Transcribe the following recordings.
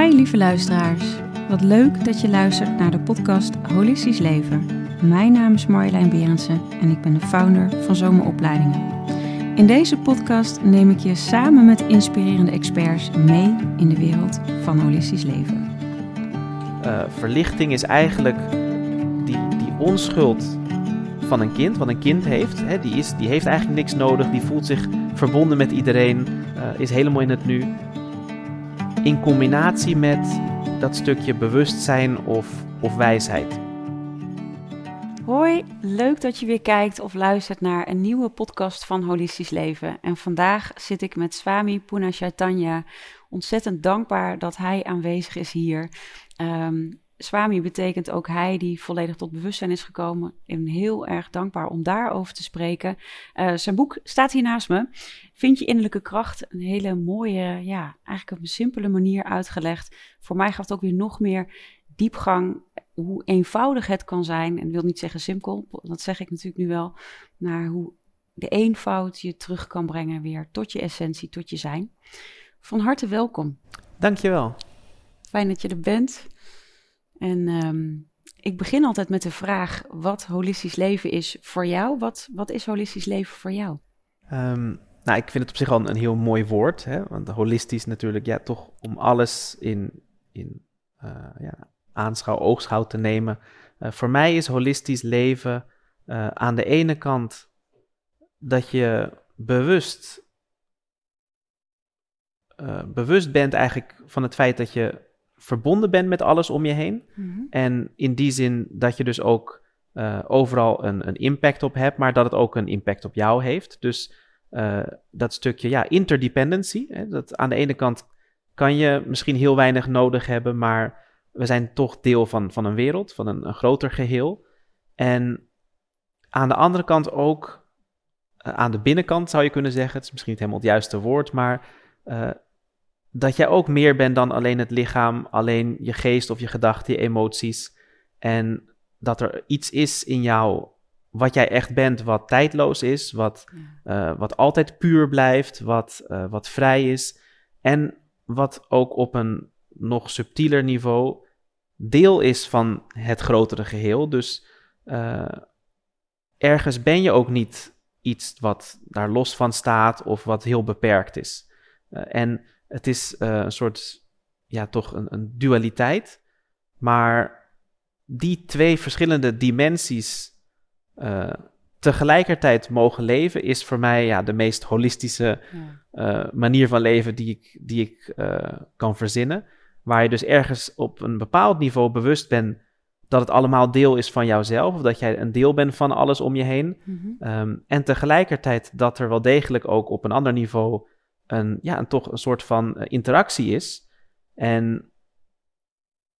Hi lieve luisteraars. Wat leuk dat je luistert naar de podcast Holistisch Leven. Mijn naam is Marjolein Berendsen en ik ben de founder van Zomeropleidingen. In deze podcast neem ik je samen met inspirerende experts mee in de wereld van holistisch leven. Uh, verlichting is eigenlijk die, die onschuld van een kind, wat een kind heeft. Hè, die, is, die heeft eigenlijk niks nodig, die voelt zich verbonden met iedereen, uh, is helemaal in het nu. In combinatie met dat stukje bewustzijn of, of wijsheid. Hoi, leuk dat je weer kijkt of luistert naar een nieuwe podcast van Holistisch Leven. En vandaag zit ik met Swami Puna Chaitanya. Ontzettend dankbaar dat hij aanwezig is hier. Um, Swami betekent ook hij die volledig tot bewustzijn is gekomen. En heel erg dankbaar om daarover te spreken. Uh, zijn boek staat hier naast me. Vind je innerlijke kracht? Een hele mooie, ja, eigenlijk op een simpele manier uitgelegd. Voor mij gaf het ook weer nog meer diepgang. Hoe eenvoudig het kan zijn. En wil niet zeggen simpel, dat zeg ik natuurlijk nu wel. Naar hoe de eenvoud je terug kan brengen weer tot je essentie, tot je zijn. Van harte welkom. Dankjewel. Fijn dat je er bent. En um, ik begin altijd met de vraag wat holistisch leven is voor jou. Wat, wat is holistisch leven voor jou? Um, nou, ik vind het op zich al een, heel mooi woord. Hè? Want holistisch natuurlijk, ja, toch om alles in, in uh, ja, aanschouw, oogschouw te nemen. Uh, voor mij is holistisch leven uh, aan de ene kant dat je bewust, bewust bent eigenlijk van het feit dat je verbonden bent met alles om je heen. Mhm. En in die zin dat je dus ook uh, overal een, een, impact op hebt, maar dat het ook een impact op jou heeft. Dus uh, dat stukje, ja, interdependency. Hè, dat aan de ene kant kan je misschien heel weinig nodig hebben, maar we zijn toch deel van, van een wereld, van een, een groter geheel. En aan de andere kant ook, uh, aan de binnenkant zou je kunnen zeggen, het is misschien niet helemaal het juiste woord, maar dat jij ook meer bent dan alleen het lichaam, alleen je geest of je gedachten, je emoties. En dat er iets is in jou wat jij echt bent, wat tijdloos is, wat, uh, wat altijd puur blijft, wat, uh, wat vrij is. En wat ook op een nog subtieler niveau deel is van het grotere geheel. Dus uh, ergens ben je ook niet iets wat daar los van staat of wat heel beperkt is. en het is uh, een soort, ja, toch een, een, dualiteit. Maar die twee verschillende dimensies uh, tegelijkertijd mogen leven, is voor mij ja, de meest holistische ja. uh, manier van leven die ik, die ik kan verzinnen. Waar je dus ergens op een bepaald niveau bewust bent dat het allemaal deel is van jouzelf, of dat jij een deel bent van alles om je heen. Mm -hmm. um, en tegelijkertijd dat er wel degelijk ook op een ander niveau een, ja, een, toch een soort van uh, interactie is. En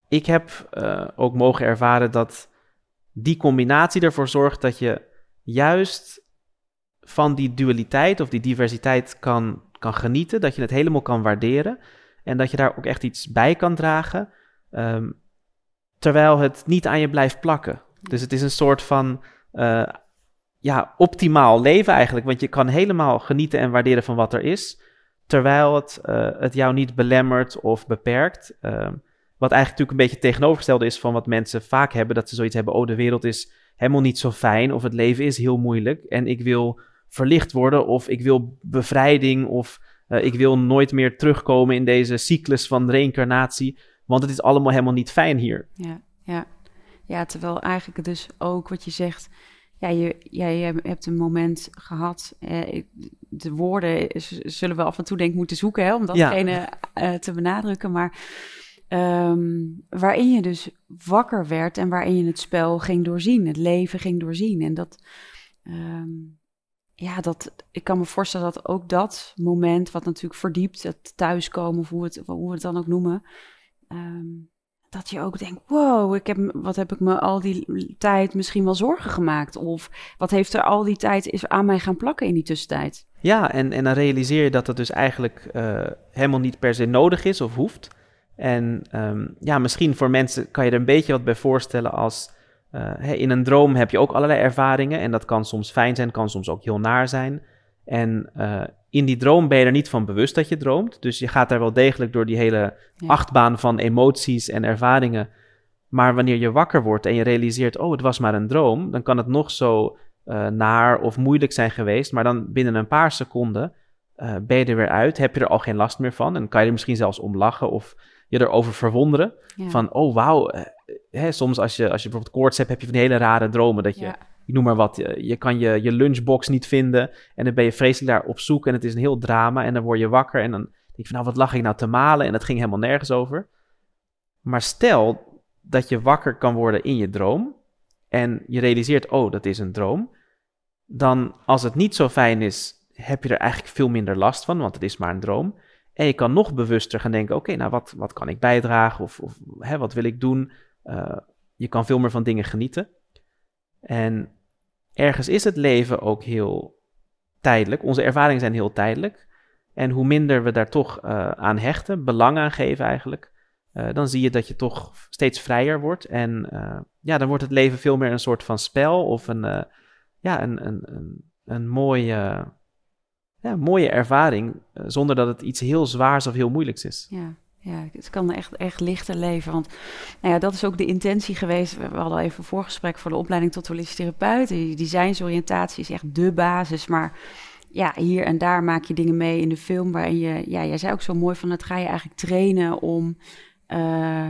ik heb uh, ook mogen ervaren dat die combinatie ervoor zorgt dat je juist van die dualiteit of die diversiteit kan, kan genieten, dat je het helemaal kan waarderen en dat je daar ook echt iets bij kan dragen, um, terwijl het niet aan je blijft plakken. Dus het is een soort van uh, ja, optimaal leven eigenlijk, want je kan helemaal genieten en waarderen van wat er is, terwijl het, uh, het jou niet belemmert of beperkt. Uh, wat eigenlijk natuurlijk een beetje tegenovergestelde is van wat mensen vaak hebben, dat ze zoiets hebben, oh de wereld is helemaal niet zo fijn of het leven is heel moeilijk en ik wil verlicht worden of ik wil bevrijding of uh, ik wil nooit meer terugkomen in deze cyclus van reïncarnatie, want het is allemaal helemaal niet fijn hier. Ja, ja. ja terwijl eigenlijk dus ook wat je zegt, ja, je, jij hebt een moment gehad. Eh, de woorden zullen we af en toe denk ik moeten zoeken hè, om datgene ja. uh, te benadrukken. Maar um, waarin je dus wakker werd en waarin je het spel ging doorzien, het leven ging doorzien. En dat, um, ja, dat, ik kan me voorstellen dat ook dat moment, wat natuurlijk verdiept, het thuiskomen, of hoe, het, hoe we het dan ook noemen. Um, dat je ook denkt: wow, ik heb, wat heb ik me al die tijd misschien wel zorgen gemaakt? Of wat heeft er al die tijd is aan mij gaan plakken in die tussentijd? Ja, en, en dan realiseer je dat het dus eigenlijk uh, helemaal niet per se nodig is of hoeft. En um, ja, misschien voor mensen kan je er een beetje wat bij voorstellen als uh, in een droom heb je ook allerlei ervaringen. En dat kan soms fijn zijn, kan soms ook heel naar zijn. En uh, in die droom ben je er niet van bewust dat je droomt. Dus je gaat daar wel degelijk door die hele achtbaan van emoties en ervaringen. Maar wanneer je wakker wordt en je realiseert, oh, het was maar een droom, dan kan het nog zo uh, naar of moeilijk zijn geweest. Maar dan binnen een paar seconden uh, ben je er weer uit, heb je er al geen last meer van. En kan je er misschien zelfs om lachen of je erover verwonderen. Van, oh wauw, hè, soms als je, als je bijvoorbeeld koorts hebt, heb je van hele rare dromen dat je ik noem maar wat, je kan je, je lunchbox niet vinden en dan ben je vreselijk daar op zoek en het is een heel drama en dan word je wakker en dan denk je van nou wat lag ik nou te malen en het ging helemaal nergens over. Maar stel dat je wakker kan worden in je droom en je realiseert oh dat is een droom, dan als het niet zo fijn is heb je er eigenlijk veel minder last van, want het is maar een droom. En je kan nog bewuster gaan denken oké nou wat, wat kan ik bijdragen of, of hè, wat wil ik doen. Uh, je kan veel meer van dingen genieten. En ergens is het leven ook heel tijdelijk. Onze ervaringen zijn heel tijdelijk. En hoe minder we daar toch uh, aan hechten, belang aan geven eigenlijk, uh, dan zie je dat je toch steeds vrijer wordt. En uh, ja, dan wordt het leven veel meer een soort van spel of een, ja, een, een, een, een mooie, ja, mooie ervaring, zonder dat het iets heel zwaars of heel moeilijks is. Ja. Ja, het kan echt, echt lichter leven. Want nou ja, dat is ook de intentie geweest. We hadden al even een voorgesprek voor de opleiding tot holistisch therapeut. Die designsoriëntatie is echt de basis. Maar ja, hier en daar maak je dingen mee in de film waarin je... Ja, jij zei ook zo mooi van het ga je eigenlijk trainen om uh,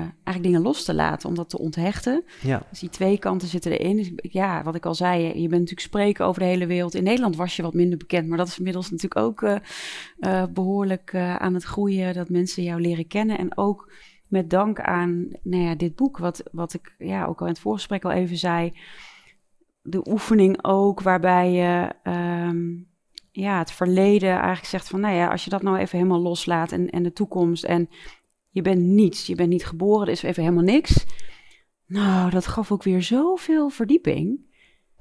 eigenlijk dingen los te laten, om dat te onthechten. Ja. Dus die twee kanten zitten erin. Dus ja, wat ik al zei, je bent natuurlijk spreken over de hele wereld. In Nederland was je wat minder bekend, maar dat is inmiddels natuurlijk ook uh, uh, behoorlijk aan het groeien, dat mensen jou leren kennen. En ook met dank aan nou ja, dit boek, wat, wat ik ja, ook al in het voorgesprek al even zei. De oefening ook, waarbij je um, ja, het verleden eigenlijk zegt van, nou ja, als je dat nou even helemaal loslaat en, en de toekomst en je bent niets, je bent niet geboren, er is even helemaal niks. Nou, dat gaf ook weer zoveel verdieping.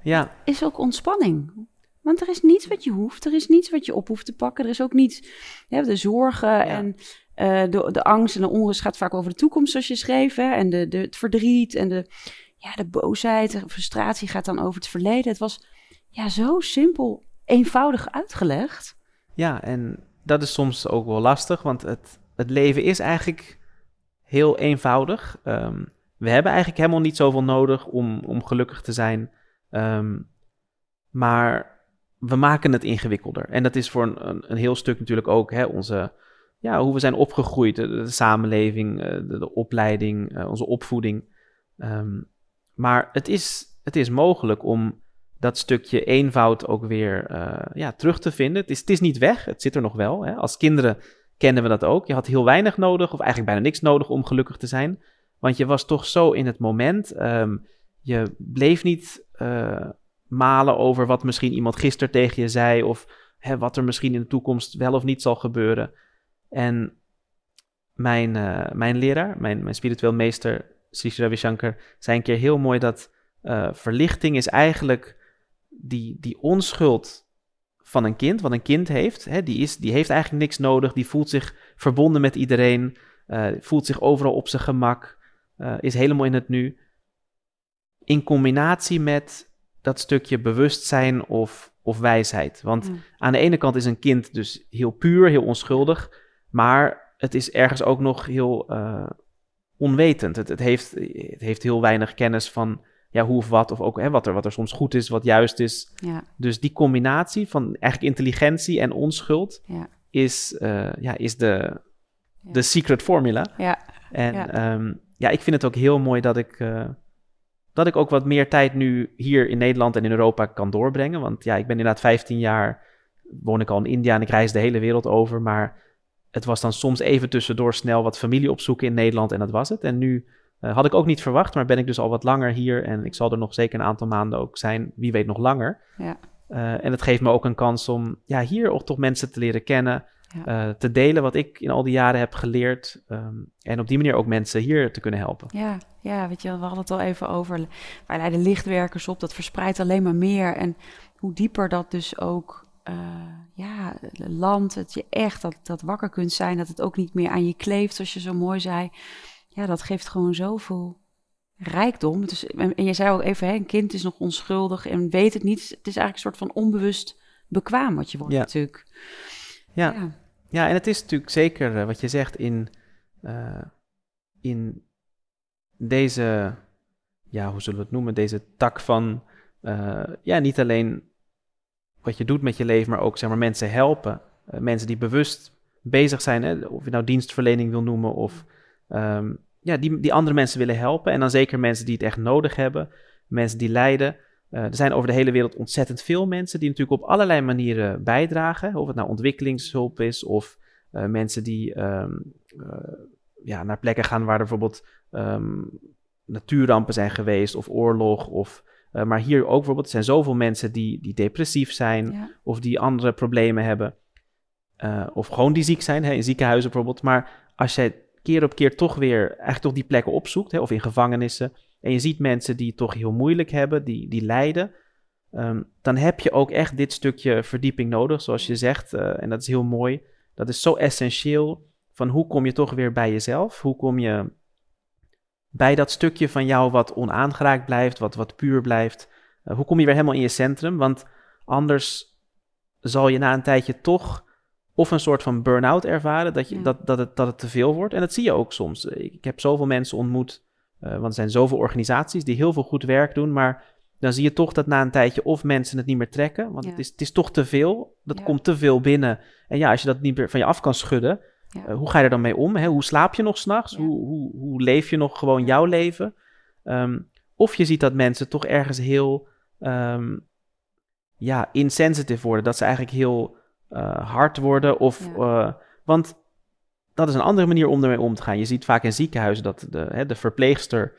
Ja. Is ook ontspanning. Want er is niets wat je hoeft, er is niets wat je op hoeft te pakken, er is ook niets. De zorgen en uh, de, de angst en de onrust gaat vaak over de toekomst, zoals je schreef. Hè? En de, de, het verdriet en de, ja, de boosheid, de frustratie gaat dan over het verleden. Het was ja, zo simpel, eenvoudig uitgelegd. Ja, en dat is soms ook wel lastig, want het, het leven is eigenlijk heel eenvoudig. Um, we hebben eigenlijk helemaal niet zoveel nodig om, om gelukkig te zijn. Um, maar we maken het ingewikkelder. En dat is voor een, een, heel stuk natuurlijk ook hè, onze, ja, hoe we zijn opgegroeid, de, samenleving, eh, de, de opleiding, uh, onze opvoeding. Um, maar het is, het is mogelijk om dat stukje eenvoud ook weer uh, ja, terug te vinden. Het is, het is niet weg, het zit er nog wel. Hè. Als kinderen kennen we dat ook. Je had heel weinig nodig, of eigenlijk bijna niks nodig om gelukkig te zijn. Want je was toch zo in het moment. Um, je bleef niet uh, malen over wat misschien iemand gisteren tegen je zei, of hè, wat er misschien in de toekomst wel of niet zal gebeuren. En mijn, uh, mijn leraar, mijn, mijn spiritueel meester, Sri Ravi Shankar, zei een keer heel mooi dat uh, verlichting is eigenlijk die, die onschuld van een kind, wat een kind heeft, hè, die, is, die heeft eigenlijk niks nodig, die voelt zich verbonden met iedereen, uh, voelt zich overal op zijn gemak, uh, is helemaal in het nu. In combinatie met dat stukje bewustzijn of, of wijsheid. Want mm. aan de ene kant is een kind dus heel puur, heel onschuldig, maar het is ergens ook nog heel uh, onwetend. Het, het, heeft, het heeft heel weinig kennis van ja, hoe of wat, of ook hè, wat, er, wat er soms goed is, wat juist is. Ja. Dus die combinatie van eigenlijk intelligentie en onschuld ja. is, uh, ja, is de, de secret formula. Ja. En ja. Um, ja, ik vind het ook heel mooi dat ik, uh, dat ik ook wat meer tijd nu hier in Nederland en in Europa kan doorbrengen. Want ja, ik ben inderdaad 15 jaar, woon ik al in India en ik reis de hele wereld over. Maar het was dan soms even tussendoor snel wat familie opzoeken in Nederland en dat was het. En nu uh, had ik ook niet verwacht, maar ben ik dus al wat langer hier en ik zal er nog zeker een aantal maanden ook zijn, wie weet nog langer. Ja. Uh, en het geeft me ook een kans om ja, hier ook toch mensen te leren kennen, ja. uh, te delen wat ik in al die jaren heb geleerd um, en op die manier ook mensen hier te kunnen helpen. Ja, ja weet je, we hadden het al even over, wij leiden lichtwerkers op, dat verspreidt alleen maar meer en hoe dieper dat dus ook ja, land, het je echt dat, dat wakker kunt zijn, dat het ook niet meer aan je kleeft, zoals je zo mooi zei ja, dat geeft gewoon zoveel rijkdom. En je zei ook even, hè, een kind is nog onschuldig en weet het niet. Het is eigenlijk een soort van onbewust bekwaam wat je wordt Ja. natuurlijk. Ja. ja. Ja, en het is natuurlijk zeker eh, wat je zegt in, eh, in deze, ja, hoe zullen we het noemen, deze tak van, eh, ja, niet alleen wat je doet met je leven, maar ook zeg maar mensen helpen. Mensen die bewust bezig zijn, hè, of je nou dienstverlening wil noemen of ehm, ja, die, die andere mensen willen helpen. En dan zeker mensen die het echt nodig hebben, mensen die lijden. Eh, er zijn over de hele wereld ontzettend veel mensen die natuurlijk op allerlei manieren bijdragen. Of het nou ontwikkelingshulp is of eh, mensen die ehm, eh, ja, naar plekken gaan waar er bijvoorbeeld ehm, natuurrampen zijn geweest of oorlog. Of, maar hier ook bijvoorbeeld, er zijn zoveel mensen die, die depressief zijn Ja. of die andere problemen hebben. Of gewoon die ziek zijn, hè, in ziekenhuizen bijvoorbeeld. Maar als jij keer op keer toch weer eigenlijk toch die plekken opzoekt, hè, of in gevangenissen, en je ziet mensen die het toch heel moeilijk hebben, die, die lijden, ehm, dan heb je ook echt dit stukje verdieping nodig, zoals je zegt. eh, en dat is heel mooi. Dat is zo essentieel van hoe kom je toch weer bij jezelf? Hoe kom je bij dat stukje van jou wat onaangeraakt blijft, wat, wat puur blijft? Eh, hoe kom je weer helemaal in je centrum? Want anders zal je na een tijdje toch of een soort van burn-out ervaren, dat, je, Ja. dat, dat, het, dat het te veel wordt. En dat zie je ook soms. Ik, ik heb zoveel mensen ontmoet, eh, want er zijn zoveel organisaties die heel veel goed werk doen, maar dan zie je toch dat na een tijdje of mensen het niet meer trekken, want Ja. het, is, het is toch te veel. Dat Ja. komt te veel binnen. En ja, als je dat niet meer van je af kan schudden, eh, hoe ga je er dan mee om? Hè? Hoe slaap je nog s'nachts? Hoe, hoe, hoe leef je nog gewoon jouw leven? Ehm, of je ziet dat mensen toch ergens heel ehm, ja, insensitive worden. Dat ze eigenlijk heel eh, hard worden. Of, Ja. eh, want dat is een andere manier om ermee om te gaan. Je ziet vaak in ziekenhuizen dat de, hè, de verpleegster...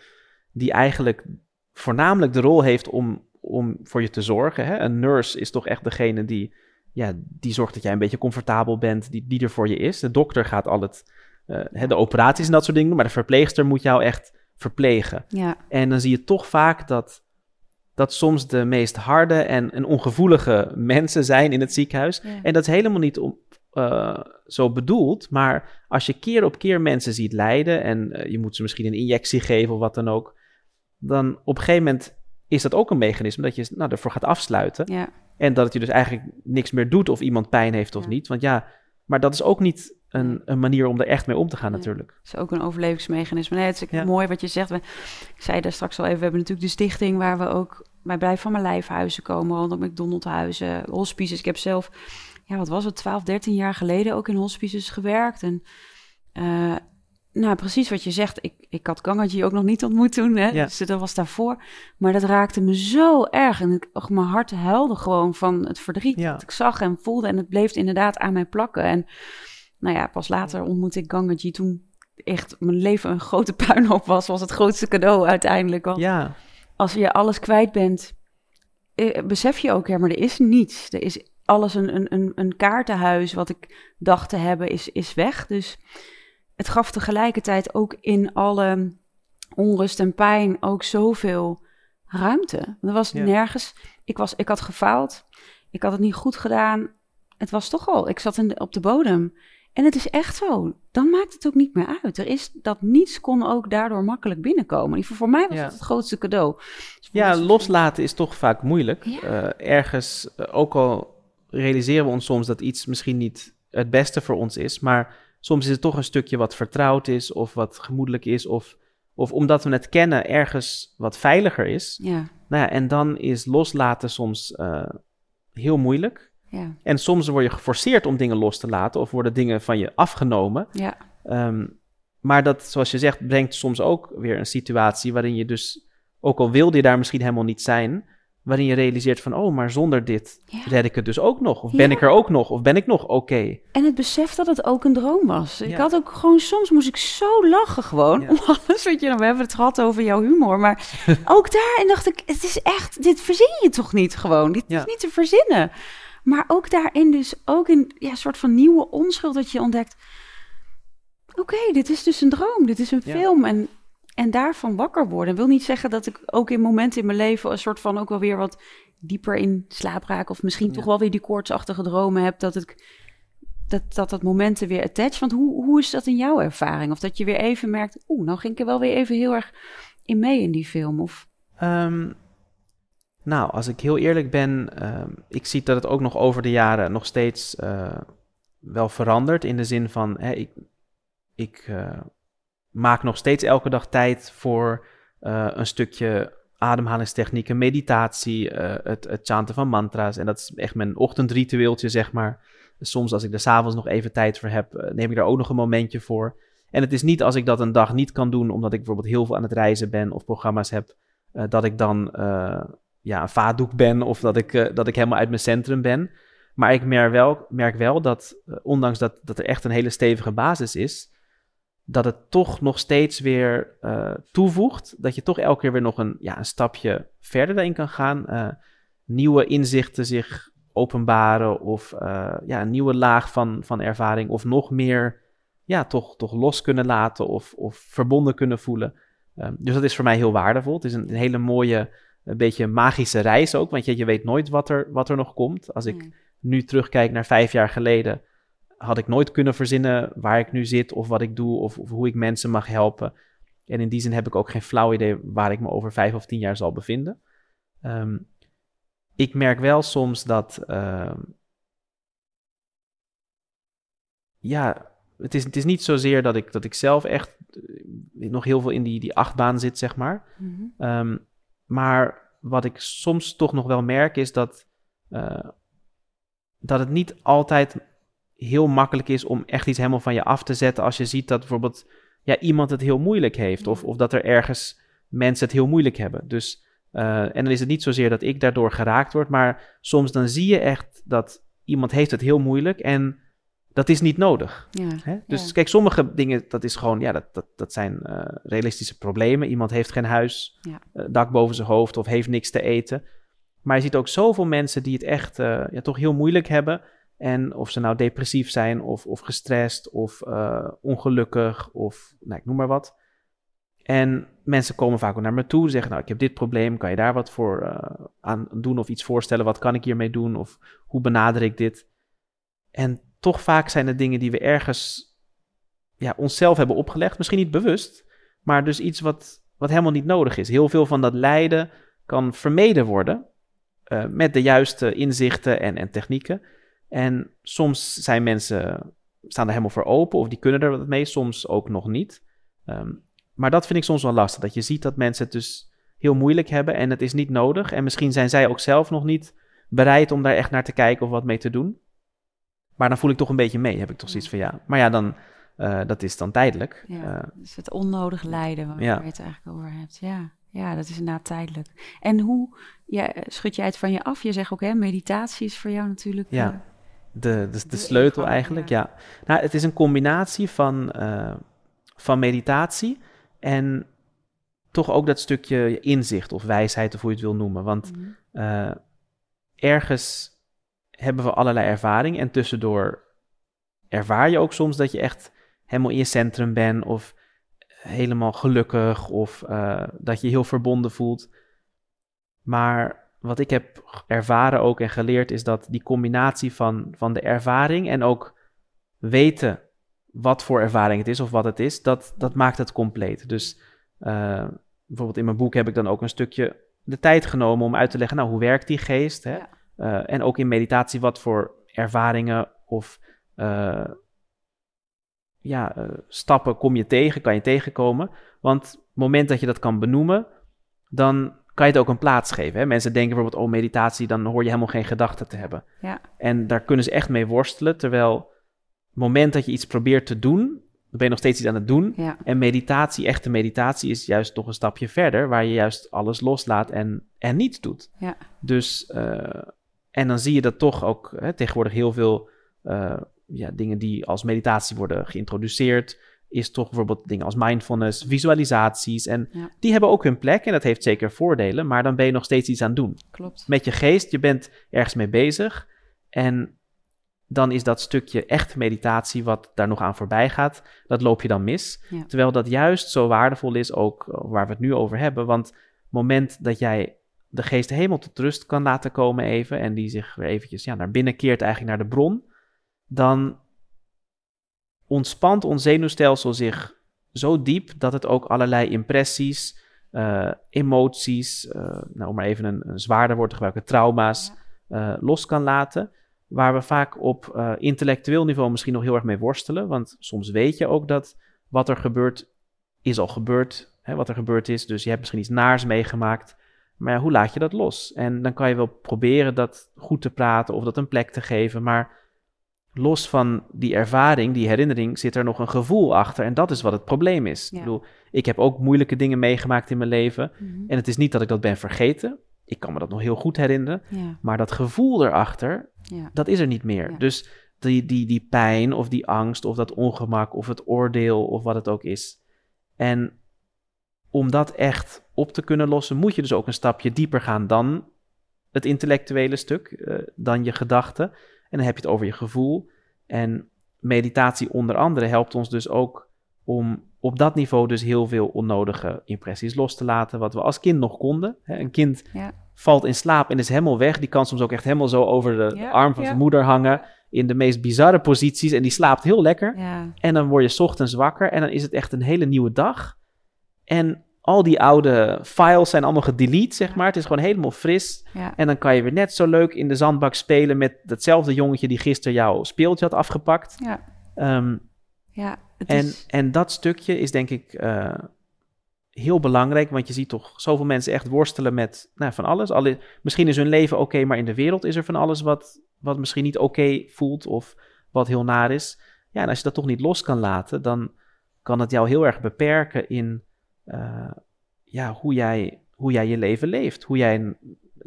die eigenlijk voornamelijk de rol heeft om, om voor je te zorgen. Hè? Een nurse is toch echt degene die, ja, die zorgt dat jij een beetje comfortabel bent, die, die er voor je is. De dokter gaat al het, eh, hè, de operaties en dat soort dingen doen, maar de verpleegster moet jou echt verplegen. Ja. En dan zie je toch vaak dat, dat soms de meest harde en, en ongevoelige mensen zijn in het ziekenhuis. Ja. En dat is helemaal niet om, eh, zo bedoeld, maar als je keer op keer mensen ziet lijden en eh, je moet ze misschien een injectie geven of wat dan ook, dan op een gegeven moment is dat ook een mechanisme dat je nou, ervoor gaat afsluiten. ja. En dat het je dus eigenlijk niks meer doet of iemand pijn heeft of Ja. niet. Want ja, maar dat is ook niet een, een manier om er echt mee om te gaan natuurlijk. is ook een overlevingsmechanisme. Nee, het is Ja. mooi wat je zegt. We- Ik zei daar straks al even, we hebben natuurlijk de stichting waar we ook bij Blijf van mijn lijfhuizen komen, rondom McDonald's huizen, hospices. Ik heb zelf, ja, wat was het, 12, 13 jaar geleden ook in hospices gewerkt. En eh, nou, precies wat je zegt. Ik, ik had Gangaji ook nog niet ontmoet toen, hè? Ja. dus dat was daarvoor. Maar dat raakte me zo erg. En ik, och, mijn hart huilde gewoon van het verdriet Ja. dat ik zag en voelde. En het bleef inderdaad aan mij plakken. En nou ja, pas later ontmoette ik Gangaji toen echt mijn leven een grote puinhoop was. Was het grootste cadeau uiteindelijk. Want Ja, als je alles kwijt bent, eh, besef je ook, ja, maar er is niets. Er is alles een, een, een, een kaartenhuis wat ik dacht te hebben, is, is weg. Dus het gaf tegelijkertijd ook in alle onrust en pijn ook zoveel ruimte. Er was Ja. nergens, ik, was, ik had gefaald, ik had het niet goed gedaan. Het was toch al, ik zat in de, op de bodem. En het is echt zo. Dan maakt het ook niet meer uit. Er is dat niets kon ook daardoor makkelijk binnenkomen. Voor mij was Ja. dat het grootste cadeau. Dus ja loslaten is toch vaak moeilijk. Ja. Eh, ergens, eh, ook al realiseren we ons soms dat iets misschien niet het beste voor ons is, maar soms is het toch een stukje wat vertrouwd is of wat gemoedelijk is of, of omdat we het kennen ergens wat veiliger is. Ja, Nou ja, en dan is loslaten soms eh, heel moeilijk. Ja, En soms word je geforceerd om dingen los te laten of worden dingen van je afgenomen. ja, Ehm, maar dat, zoals je zegt, brengt soms ook weer een situatie waarin je dus, ook al wilde je daar misschien helemaal niet zijn, waarin je realiseert van, oh, maar zonder dit ja. red ik het dus ook nog. Of ben Ja. ik er ook nog? Of ben ik nog oké? En het besef dat het ook een droom was. Ik had ook gewoon, soms moest ik zo lachen gewoon. Om alles, weet je, nou, we hebben het gehad over jouw humor. Maar ook daarin dacht ik, het is echt, dit verzin je toch niet gewoon? Dit is niet te verzinnen. Maar ook daarin dus, ook in ja, een soort van nieuwe onschuld dat je ontdekt. Oké, dit is dus een droom, dit is een Ja. film. En, en daarvan wakker worden. wil niet zeggen dat ik ook in momenten in mijn leven een soort van ook wel weer wat dieper in slaap raak. Of misschien Ja. toch wel weer die koortsachtige dromen heb. Dat ik dat, dat dat momenten weer attach. Want hoe, hoe is dat in jouw ervaring? Of dat je weer even merkt, oeh, nou ging ik er wel weer even heel erg in mee in die film. Of, Ehm, Nou, als ik heel eerlijk ben, uh, ik zie dat het ook nog over de jaren nog steeds uh, wel verandert. In de zin van, hè, ik, ik uh, maak nog steeds elke dag tijd voor een stukje ademhalingstechnieken, meditatie, het, het chanten van mantra's. En dat is echt mijn ochtendritueeltje, zeg maar. Soms als ik er s'avonds nog even tijd voor heb, neem ik daar ook nog een momentje voor. En het is niet als ik dat een dag niet kan doen, omdat ik bijvoorbeeld heel veel aan het reizen ben of programma's heb, dat ik dan ja, een vaatdoek ben of dat ik, uh, dat ik helemaal uit mijn centrum ben. Maar ik merk wel, merk wel dat, uh, ondanks dat, dat er echt een hele stevige basis is, dat het toch nog steeds weer uh, toevoegt. Dat je toch elke keer weer nog een, ja, een stapje verder daarin kan gaan. nieuwe inzichten zich openbaren of ja, een nieuwe laag van, van ervaring of nog meer ja, toch, toch los kunnen laten of, of verbonden kunnen voelen. Um, dus dat is voor mij heel waardevol. Het is een hele mooie een beetje een magische reis ook. Want je, je weet nooit wat er, wat er nog komt. Als ik hmm. nu terugkijk naar vijf jaar geleden, had ik nooit kunnen verzinnen waar ik nu zit of wat ik doe of, of, hoe ik mensen mag helpen. En in die zin heb ik ook geen flauw idee waar ik me over vijf of tien jaar zal bevinden. Um, ik merk wel soms dat. Uh, ja, het is, het is niet zozeer dat ik, dat ik zelf echt eh, nog heel veel in die, die achtbaan zit, zeg maar. Mm um, maar wat ik soms toch nog wel merk is dat, uh, dat het niet altijd heel makkelijk is om echt iets helemaal van je af te zetten als je ziet dat bijvoorbeeld ja, iemand het heel moeilijk heeft of, of dat er ergens mensen het heel moeilijk hebben. Dus, uh, en dan is het niet zozeer dat ik daardoor geraakt word, maar soms dan zie je echt dat iemand heeft het heel moeilijk en dat is niet nodig. Ja, hè? Dus kijk, sommige dingen, dat is gewoon, ja, dat, dat, dat zijn uh, realistische problemen. Iemand heeft geen huis, ja. uh, dak boven zijn hoofd of heeft niks te eten. Maar je ziet ook zoveel mensen die het echt uh, ja, toch heel moeilijk hebben. En of ze nou depressief zijn of, of gestrest of ongelukkig of nou, ik noem maar wat. En mensen komen vaak ook naar me toe, zeggen nou ik heb dit probleem, kan je daar wat voor aan doen of iets voorstellen, wat kan ik hiermee doen of hoe benader ik dit? En toch vaak zijn het dingen die we ergens ja, onszelf hebben opgelegd. Misschien niet bewust, maar dus iets wat, wat helemaal niet nodig is. Heel veel van dat lijden kan vermeden worden uh, met de juiste inzichten en, en technieken. En soms zijn mensen, staan er helemaal voor open of die kunnen er wat mee, soms ook nog niet. Um, maar dat vind ik soms wel lastig, dat je ziet dat mensen het dus heel moeilijk hebben en het is niet nodig. En misschien zijn zij ook zelf nog niet bereid om daar echt naar te kijken of wat mee te doen. Maar dan voel ik toch een beetje mee, heb ik toch zoiets van ja. Maar ja, dan, uh, dat is dan tijdelijk. Ja, uh, dus het onnodig lijden waar ja. je het eigenlijk over hebt. Ja, ja, dat is inderdaad tijdelijk. En hoe ja, schud jij het van je af? Je zegt ook, hè, meditatie is voor jou natuurlijk... Ja, uh, de, de, de, sleutel eigenlijk, ja. ja. Nou, het is een combinatie van, van meditatie en toch ook dat stukje inzicht of wijsheid, of hoe je het wil noemen. Want mm -hmm. ergens hebben we allerlei ervaring. En tussendoor ervaar je ook soms dat je echt helemaal in je centrum bent of helemaal gelukkig of uh, dat je heel verbonden voelt. Maar wat ik heb ervaren ook en geleerd is dat die combinatie van, van de ervaring en ook weten wat voor ervaring het is of wat het is, dat, dat maakt het compleet. Dus uh, bijvoorbeeld in mijn boek heb ik dan ook een stukje de tijd genomen om uit te leggen, nou, hoe werkt die geest? Hè? Ja. Uh, en ook in meditatie, wat voor ervaringen of uh, ja, uh, stappen kom je tegen, kan je tegenkomen. Want het moment dat je dat kan benoemen, dan kan je het ook een plaats geven. Hè? Mensen denken bijvoorbeeld, oh meditatie, dan hoor je helemaal geen gedachten te hebben. Ja. En daar kunnen ze echt mee worstelen, terwijl het moment dat je iets probeert te doen, dan ben je nog steeds iets aan het doen. Ja. En meditatie, echte meditatie, is juist nog een stapje verder, waar je juist alles loslaat en, en niets doet. Ja. Dus en dan zie je dat toch ook hè, tegenwoordig heel veel uh, ja, dingen die als meditatie worden geïntroduceerd. Is toch bijvoorbeeld dingen als mindfulness, visualisaties. En ja. die hebben ook hun plek en dat heeft zeker voordelen. Maar dan ben je nog steeds iets aan het doen. Klopt. Met je geest, je bent ergens mee bezig. En dan is dat stukje echt meditatie wat daar nog aan voorbij gaat, dat loop je dan mis. Ja. Terwijl dat juist zo waardevol is, ook waar we het nu over hebben. Want het moment dat jij de geest helemaal tot rust kan laten komen even en die zich weer eventjes ja, naar binnen keert eigenlijk naar de bron, dan ontspant ons zenuwstelsel zich zo diep dat het ook allerlei impressies, uh, emoties, nou, om maar even een, een, zwaarder woord te gebruiken, trauma's, los kan laten. Waar we vaak op intellectueel niveau misschien nog heel erg mee worstelen. Want soms weet je ook dat wat er gebeurt, is al gebeurd. Hè, wat er gebeurd is. Dus je hebt misschien iets naars meegemaakt. Maar ja, hoe laat je dat los? En dan kan je wel proberen dat goed te praten of dat een plek te geven. Maar los van die ervaring, die herinnering, zit er nog een gevoel achter. En dat is wat het probleem is. Ik bedoel, ik heb ook moeilijke dingen meegemaakt in mijn leven. Mhm. En het is niet dat ik dat ben vergeten. Ik kan me dat nog heel goed herinneren. Maar dat gevoel erachter, ja. dat is er niet meer. Dus die, die, die pijn of die angst of dat ongemak of het oordeel of wat het ook is. En om dat echt op te kunnen lossen, moet je dus ook een stapje dieper gaan dan het intellectuele stuk, uh, dan je gedachten. En dan heb je het over je gevoel. En meditatie onder andere helpt ons dus ook om op dat niveau dus heel veel onnodige impressies los te laten, wat we als kind nog konden. Een kind valt in slaap en is helemaal weg. Die kan soms ook echt helemaal zo over de arm van zijn moeder hangen in de meest bizarre posities en die slaapt heel lekker. En dan word je ochtends wakker en dan is het echt een hele nieuwe dag. En al die oude files zijn allemaal gedelete, zeg maar. Het is gewoon helemaal fris. En dan kan je weer net zo leuk in de zandbak spelen met datzelfde jongetje die gisteren jouw speeltje had afgepakt. Ja. Um, ja en, is... en dat stukje is denk ik uh, heel belangrijk, want je ziet toch zoveel mensen echt worstelen met nou, van alles. Alle, misschien is hun leven oké, maar in de wereld is er van alles wat, wat misschien niet oké voelt of wat heel naar is. Ja, en als je dat toch niet los kan laten, dan kan het jou heel erg beperken in uh, ja, hoe, jij, hoe jij je leven leeft. Hoe, jij,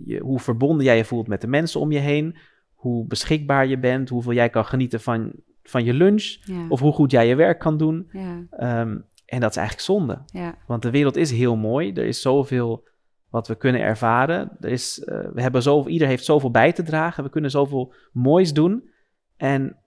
je, hoe verbonden jij je voelt met de mensen om je heen. Hoe beschikbaar je bent. Hoeveel jij kan genieten van, van je lunch. Of hoe goed jij je werk kan doen. Ja. Um, en dat is eigenlijk zonde. Ja. Want de wereld is heel mooi. Er is zoveel wat we kunnen ervaren. Er is, uh, we hebben zoveel, ieder heeft zoveel bij te dragen. We kunnen zoveel moois doen. En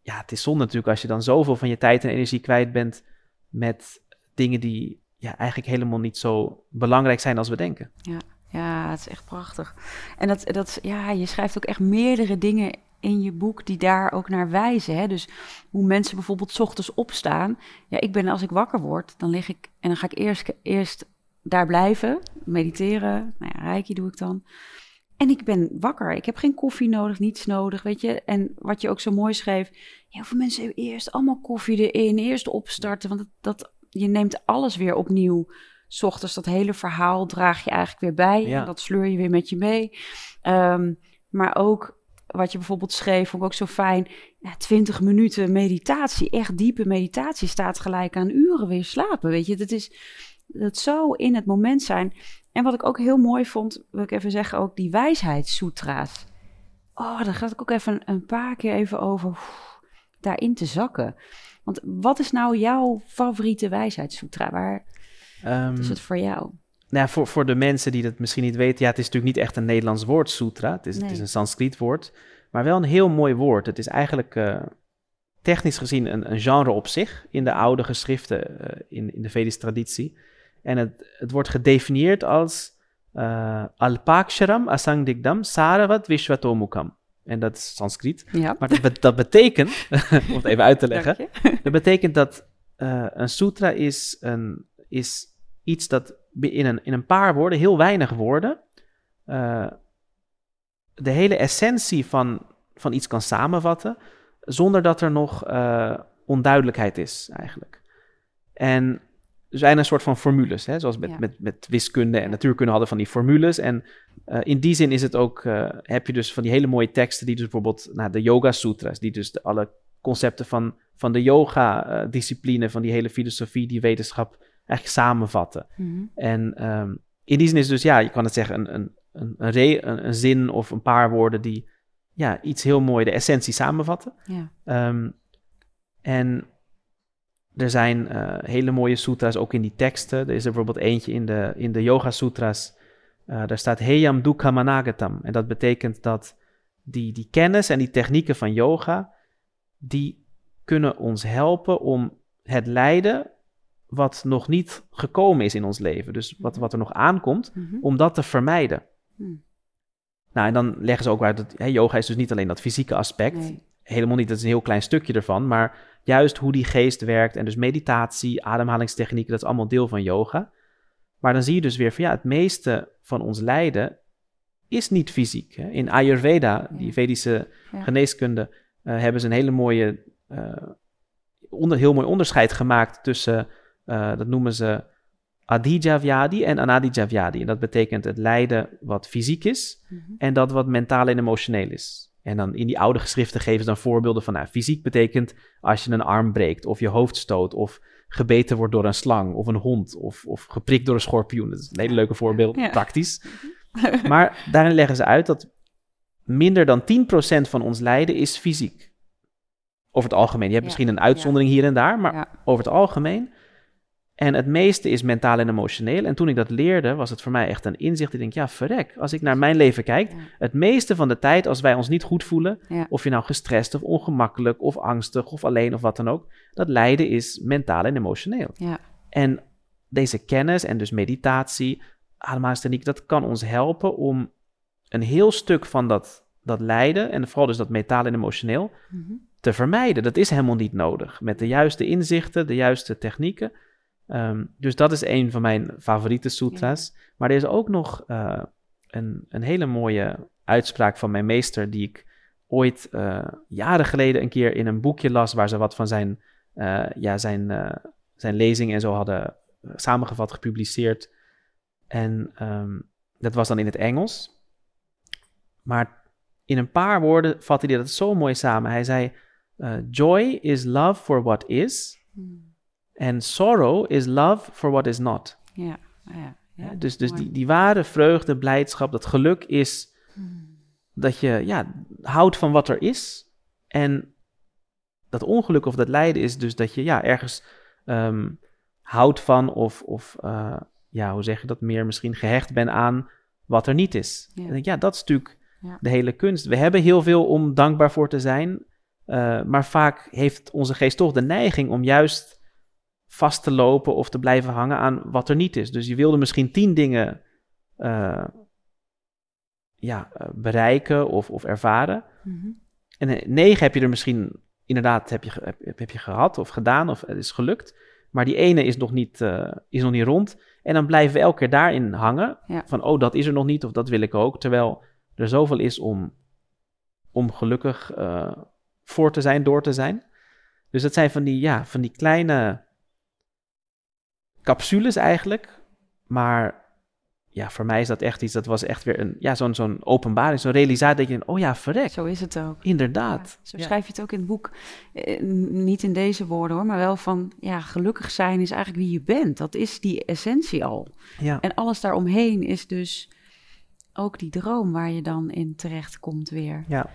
ja, het is zonde natuurlijk als je dan zoveel van je tijd en energie kwijt bent met dingen die ja, eigenlijk helemaal niet zo belangrijk zijn als we denken. Ja, ja het is echt prachtig. En dat, dat, ja, je schrijft ook echt meerdere dingen in je boek die daar ook naar wijzen. Hè? Dus hoe mensen bijvoorbeeld ochtends opstaan. Ja, ik ben als ik wakker word, dan lig ik en dan ga ik eerst, eerst daar blijven, mediteren. Nou ja, reiki doe ik dan. En ik ben wakker. Ik heb geen koffie nodig, niets nodig, weet je. En wat je ook zo mooi schreef. Heel veel mensen eerst allemaal koffie erin, eerst opstarten. Want dat, dat je neemt alles weer opnieuw. S ochtends dat hele verhaal draag je eigenlijk weer bij. Ja. En dat sleur je weer met je mee. Um, maar ook wat je bijvoorbeeld schreef, vond ik ook zo fijn. Ja, 20 minuten meditatie, echt diepe meditatie, staat gelijk aan uren weer slapen. Weet je, dat is dat zo in het moment zijn. En wat ik ook heel mooi vond, wil ik even zeggen, ook die wijsheidssutra's. Oh, daar gaat ik ook even een paar keer even over daarin te zakken. Want wat is nou jouw favoriete wijsheidssutra? Waar um, is het voor jou? Nou, voor, voor de mensen die dat misschien niet weten, ja, het is natuurlijk niet echt een Nederlands woord, sutra. Het is, het is een Sanskriet woord, maar wel een heel mooi woord. Het is eigenlijk uh, technisch gezien een, een, genre op zich in de oude geschriften uh, in, in de Vedische traditie. En het, het wordt gedefinieerd als uh, Alpaksharam Asangdigdam Saravat Vishwatomukam. En dat is Sanskriet. Ja. Maar dat, dat betekent, om het even uit te leggen, dat betekent dat uh, een sutra is, een, is iets dat in een, in een paar woorden, heel weinig woorden, uh, de hele essentie van, van iets kan samenvatten, zonder dat er nog uh, onduidelijkheid is eigenlijk. En er zijn een soort van formules, hè, zoals met, met, met wiskunde en natuurkunde hadden van die formules. En uh, in die zin is het ook, uh, heb je dus van die hele mooie teksten die dus bijvoorbeeld, nou, de Yoga Sutras, die dus de, alle concepten van, van de yoga-discipline, van die hele filosofie, die wetenschap eigenlijk samenvatten. Mhm. En um, in die zin is dus, ja, je kan het zeggen, een, een, een, een, re, een, een, zin of een paar woorden die ja, iets heel mooi, de essentie samenvatten. Ja. Um, en er zijn hele mooie sutras ook in die teksten. Er is er bijvoorbeeld eentje in de, in de Yoga Sutras. Uh, daar staat Heyam Dukha Managatam. En dat betekent dat die, die kennis en die technieken van yoga, die kunnen ons helpen om het lijden wat nog niet gekomen is in ons leven. Dus wat, wat er nog aankomt, mhm. om dat te vermijden. Hmm. Nou, en dan leggen ze ook uit dat yoga is dus niet alleen dat fysieke aspect. Helemaal niet, dat is een heel klein stukje ervan. Maar juist hoe die geest werkt en dus meditatie, ademhalingstechnieken, dat is allemaal deel van yoga. Maar dan zie je dus weer van ja, het meeste van ons lijden is niet fysiek. Hè? In Ayurveda, die Vedische geneeskunde, uh, hebben ze een hele mooie, uh, onder, heel mooi onderscheid gemaakt tussen, uh, dat noemen ze Adhija Vyadi en Anadija Vyadi. En dat betekent het lijden wat fysiek is mm -hmm. en dat wat mentaal en emotioneel is. En dan in die oude geschriften geven ze dan voorbeelden van, nou, fysiek betekent als je een arm breekt of je hoofd stoot of gebeten wordt door een slang of een hond of, of geprikt door een schorpioen. Dat is een hele leuke voorbeeld, ja. praktisch. maar daarin leggen ze uit dat minder dan 10% van ons lijden is fysiek. Over het algemeen. Je hebt ja. misschien een uitzondering hier en daar, maar over het algemeen en het meeste is mentaal en emotioneel. En toen ik dat leerde, was het voor mij echt een inzicht. Ik denk, ja, verrek. Als ik naar mijn leven kijk, het meeste van de tijd, als wij ons niet goed voelen, of je nou gestrest of ongemakkelijk of angstig of alleen of wat dan ook, dat lijden is mentaal en emotioneel. Ja. En deze kennis en dus meditatie, ademhalingstechniek, dat kan ons helpen om een heel stuk van dat, dat lijden, en vooral dus dat mentaal en emotioneel, mm-hmm. te vermijden. Dat is helemaal niet nodig. Met de juiste inzichten, de juiste technieken Um, dus dat is een van mijn favoriete sutra's. Maar er is ook nog uh, een, een, hele mooie uitspraak van mijn meester, die ik ooit uh, jaren geleden een keer in een boekje las, waar ze wat van zijn, uh, ja, zijn, zijn lezing en zo hadden samengevat, gepubliceerd. En um, dat was dan in het Engels. Maar in een paar woorden vatte hij dat zo mooi samen. Hij zei: Joy is love for what is. Hmm. En sorrow is love for what is not. Ja, ja. ja dus dus die, die ware vreugde, blijdschap, dat geluk is hmm. dat je ja, houdt van wat er is. En dat ongeluk of dat lijden is dus dat je ja, ergens um, houdt van of, of uh, ja, hoe zeg je dat, meer misschien gehecht bent aan wat er niet is. Ja. En ja, dat is natuurlijk ja. de hele kunst. We hebben heel veel om dankbaar voor te zijn, uh, maar vaak heeft onze geest toch de neiging om juist vast te lopen of te blijven hangen aan wat er niet is. Dus je wilde misschien tien dingen uh, ja, uh, bereiken of, of ervaren. Mm-hmm. En negen heb je er misschien inderdaad heb je, heb, heb, je gehad of gedaan of het is gelukt. Maar die ene is nog, niet, uh, is nog niet rond. En dan blijven we elke keer daarin hangen. Ja. Van, oh, dat is er nog niet of dat wil ik ook. Terwijl er zoveel is om, om gelukkig voor te zijn, door te zijn. Dus dat zijn van die, ja, van die kleine capsules eigenlijk. Maar ja, voor mij is dat echt iets, dat was echt weer een, ja, zo'n zo'n openbaring, zo'n realisatie dat je, oh ja, verrek. Zo is het ook. Inderdaad. Ja, zo ja. schrijf je het ook in het boek. Eh, niet in deze woorden hoor, maar wel van, ja, gelukkig zijn is eigenlijk wie je bent. Dat is die essentie al. Ja. En alles daaromheen is dus ook die droom waar je dan in terecht komt weer. Ja.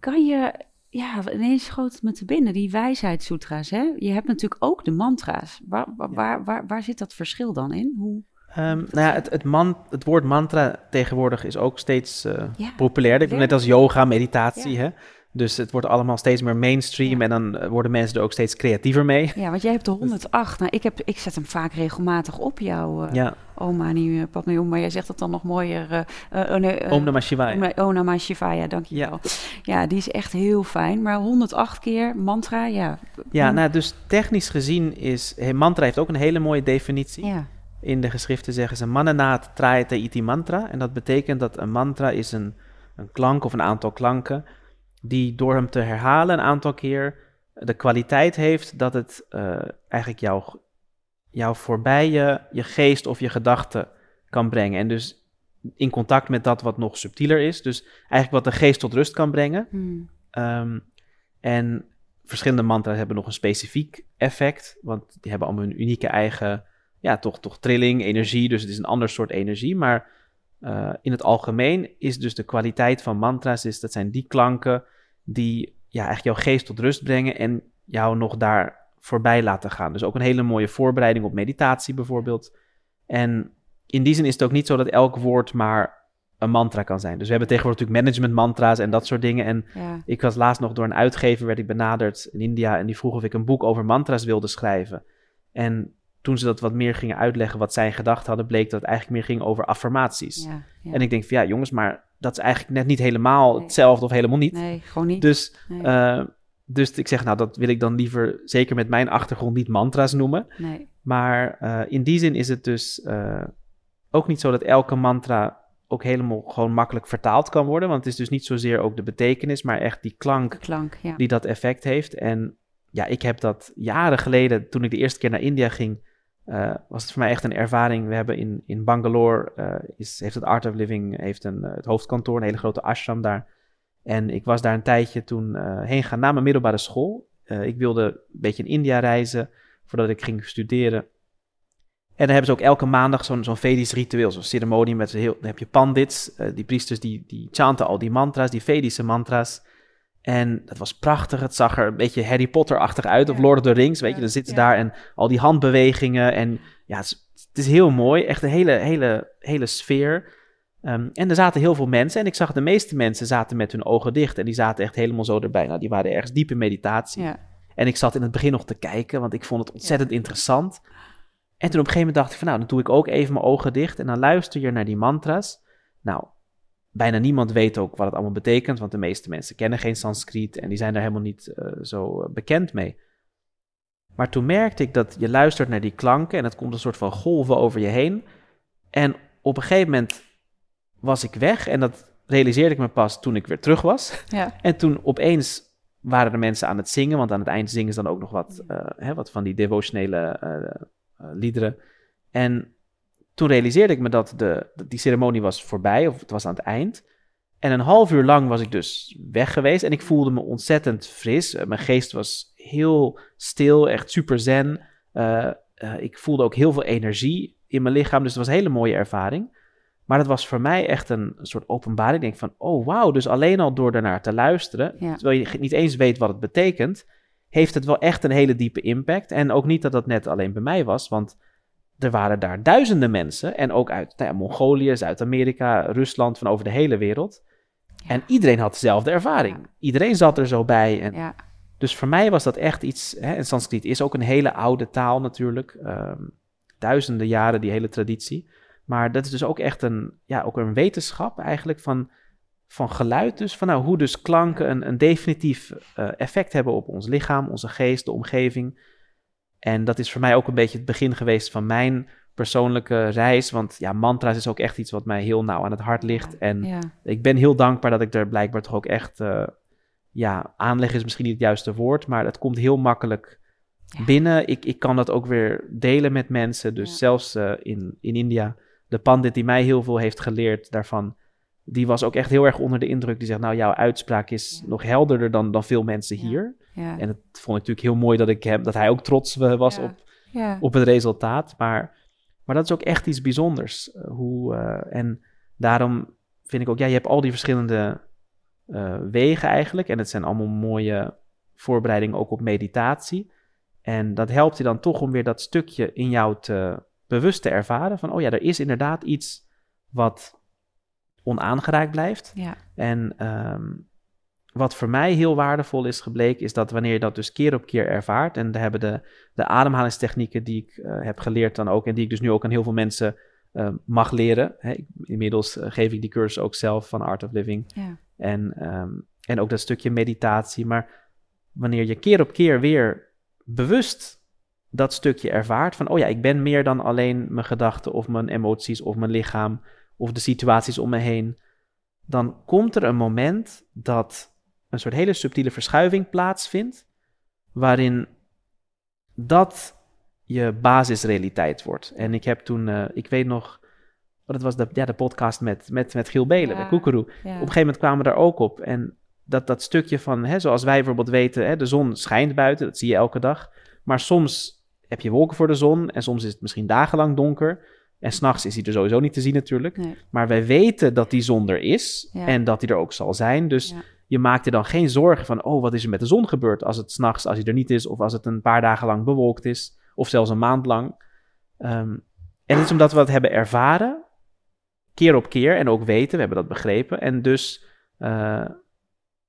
Kan je ja, ineens schoot het me te binnen, die wijsheidssutra's. Hè? Je hebt natuurlijk ook de mantra's. Waar, waar, ja. waar, waar, waar, zit dat verschil dan in? Hoe... Um, nou ja, het, het, man, het woord mantra tegenwoordig is ook steeds uh, ja. Net als yoga, meditatie. Hè? Dus het wordt allemaal steeds meer mainstream en dan worden mensen er ook steeds creatiever mee. Ja, want jij hebt de 108. Nou, ik, heb, ik zet hem vaak regelmatig op jou, uh, ja. oma, niet uh, Padme maar jij zegt het dan nog mooier. Uh, Om Namah Shivaya. Om Namah Shivaya, dankjewel. Ja. ja, die is echt heel fijn. Maar 108 keer mantra, ja. Ja, nou, dus technisch gezien is... Mantra heeft ook een hele mooie definitie. Ja. In de geschriften zeggen ze mananaat trayate iti mantra. En dat betekent dat een mantra is een, een klank of een aantal klanken die door hem te herhalen een aantal keer de kwaliteit heeft dat het uh, eigenlijk jou, jou voorbij je, je geest of je gedachten kan brengen. En dus in contact met dat wat nog subtieler is. Dus eigenlijk wat de geest tot rust kan brengen. Hmm. Um, en verschillende mantra's hebben nog een specifiek effect, want die hebben allemaal een unieke eigen, ja, toch, toch trilling, energie. Dus het is een ander soort energie. Maar uh, in het algemeen is dus de kwaliteit van mantra's, is, dat zijn die klanken die ja, eigenlijk jouw geest tot rust brengen en jou nog daar voorbij laten gaan. Dus ook een hele mooie voorbereiding op meditatie bijvoorbeeld. En in die zin is het ook niet zo dat elk woord maar een mantra kan zijn. Dus we hebben tegenwoordig natuurlijk management mantra's en dat soort dingen. En ja. ik was laatst nog door een uitgever werd ik benaderd in India en die vroeg of ik een boek over mantra's wilde schrijven. En toen ze dat wat meer gingen uitleggen wat zij gedacht hadden, bleek dat het eigenlijk meer ging over affirmaties. Ja, ja. En ik denk van ja, jongens, maar dat is eigenlijk net niet helemaal nee. hetzelfde of helemaal niet. Nee, gewoon niet. Dus nee. uh, dus ik zeg, nou, dat wil ik dan liever, zeker met mijn achtergrond, niet mantra's noemen. Nee. Maar uh, in die zin is het dus uh, ook niet zo dat elke mantra ook helemaal gewoon makkelijk vertaald kan worden. Want het is dus niet zozeer ook de betekenis, maar echt die klank, klank ja. die dat effect heeft. En ja, ik heb dat jaren geleden, toen ik de eerste keer naar India ging, uh, was het voor mij echt een ervaring. We hebben in, in Bangalore, is, heeft het Art of Living heeft een, het hoofdkantoor, een hele grote ashram daar. En ik was daar een tijdje toen heen gaan na mijn middelbare school. Ik wilde een beetje in India reizen voordat ik ging studeren. En dan hebben ze ook elke maandag zo'n zo'n Vedisch ritueel, zo'n ceremonie met heel, dan heb je pandits, die priesters die, die chanten al die mantra's, die Vedische mantra's. En dat was prachtig, het zag er een beetje Harry Potter-achtig uit, of Lord of the Rings, weet je, dan zitten ze daar en al die handbewegingen en ja, het is, het is heel mooi, echt een hele, hele, hele sfeer. Um, en er zaten heel veel mensen en ik zag de meeste mensen zaten met hun ogen dicht en die zaten echt helemaal zo erbij. Nou, die waren ergens diep in meditatie. Ja. En ik zat in het begin nog te kijken, want ik vond het ontzettend ja. interessant. En toen op een gegeven moment dacht ik van nou, dan doe ik ook even mijn ogen dicht en dan luister je naar die mantra's. Nou, bijna niemand weet ook wat het allemaal betekent, want de meeste mensen kennen geen Sanskriet en die zijn daar helemaal niet uh, zo bekend mee. Maar toen merkte ik dat je luistert naar die klanken en het komt een soort van golven over je heen. En op een gegeven moment was ik weg en dat realiseerde ik me pas toen ik weer terug was. Ja. En toen opeens waren er mensen aan het zingen, want aan het eind zingen ze dan ook nog wat, uh, hè, wat van die devotionele uh, liederen. En toen realiseerde ik me dat, de, dat die ceremonie was voorbij, of het was aan het eind. En een half uur lang was ik dus weg geweest en ik voelde me ontzettend fris. mijn geest was heel stil, echt super zen. ik voelde ook heel veel energie in mijn lichaam, dus het was een hele mooie ervaring. Maar dat was voor mij echt een, een soort openbaring. Ik denk van, oh wauw, dus alleen al door daarnaar te luisteren, ja. terwijl je niet eens weet wat het betekent, heeft het wel echt een hele diepe impact. En ook niet dat dat net alleen bij mij was, want er waren daar duizenden mensen. En ook uit nou ja, Mongolië, Zuid-Amerika, Rusland, van over de hele wereld. Ja. En iedereen had dezelfde ervaring. Ja. Iedereen zat er zo bij. En. Dus voor mij was dat echt iets. Hè, en Sanskriet is ook een hele oude taal natuurlijk. ehm, duizenden jaren, die hele traditie. Maar dat is dus ook echt een, ja, ook een wetenschap eigenlijk van, van geluid. Dus van nou, hoe dus klanken een, een definitief eh, effect hebben op ons lichaam, onze geest, de omgeving. En dat is voor mij ook een beetje het begin geweest van mijn persoonlijke reis. Want ja, mantra's is ook echt iets wat mij heel nauw aan het hart ligt. En Ja. ik ben heel dankbaar dat ik er blijkbaar toch ook echt, eh, ja, aanleg is misschien niet het juiste woord, maar het komt heel makkelijk Ja. binnen. Ik, ik kan dat ook weer delen met mensen. Dus Ja. zelfs eh, in, in India, de pandit die mij heel veel heeft geleerd daarvan, die was ook echt heel erg onder de indruk. Die zegt, nou, jouw uitspraak is nog helderder dan, dan veel mensen hier. Ja. En dat vond ik natuurlijk heel mooi dat, ik hem, dat hij ook trots eh, was Ja. op, Ja. op het resultaat. Maar, maar dat is ook echt iets bijzonders. eh, hoe, eh, en daarom vind ik ook, ja, je hebt al die verschillende wegen eigenlijk. En het zijn allemaal mooie voorbereidingen ook op meditatie. En dat helpt je dan toch om weer dat stukje in jou te bewust te ervaren. Van, oh ja, er is inderdaad iets wat onaangeraakt blijft. Ja. En ehm, wat voor mij heel waardevol is gebleken, is dat wanneer je dat dus keer op keer ervaart, en daar hebben de, de ademhalingstechnieken die ik eh, heb geleerd dan ook, en die ik dus nu ook aan heel veel mensen eh, mag leren. Hè, ik- inmiddels eh, geef ik die cursus ook zelf van Art of Living. Ja. En, ehm, en ook dat stukje meditatie. Maar wanneer je keer op keer weer bewust dat stukje ervaart van, oh ja, ik ben meer dan alleen mijn gedachten of mijn emoties of mijn lichaam of de situaties om me heen, dan komt er een moment dat een soort hele subtiele verschuiving plaatsvindt, waarin dat je basisrealiteit wordt. En ik heb toen, eh, ik weet nog, oh, dat was de, ja, de podcast met, met, met Giel Belen, Ja. Koekeroe. Ja. Op een gegeven moment kwamen we daar ook op. En dat, dat stukje van, hè, zoals wij bijvoorbeeld weten, hè, de zon schijnt buiten, dat zie je elke dag. Maar soms heb je wolken voor de zon en soms is het misschien dagenlang donker. En s'nachts is hij er sowieso niet te zien natuurlijk. Nee. Maar wij weten dat die zon er is Ja. en dat hij er ook zal zijn. Dus. Je maakt er dan geen zorgen van, oh, wat is er met de zon gebeurd als het s'nachts, als hij er niet is, of als het een paar dagen lang bewolkt is, of zelfs een maand lang. Ehm, en het is omdat we dat hebben ervaren, keer op keer, en ook weten, we hebben dat begrepen. En dus eh,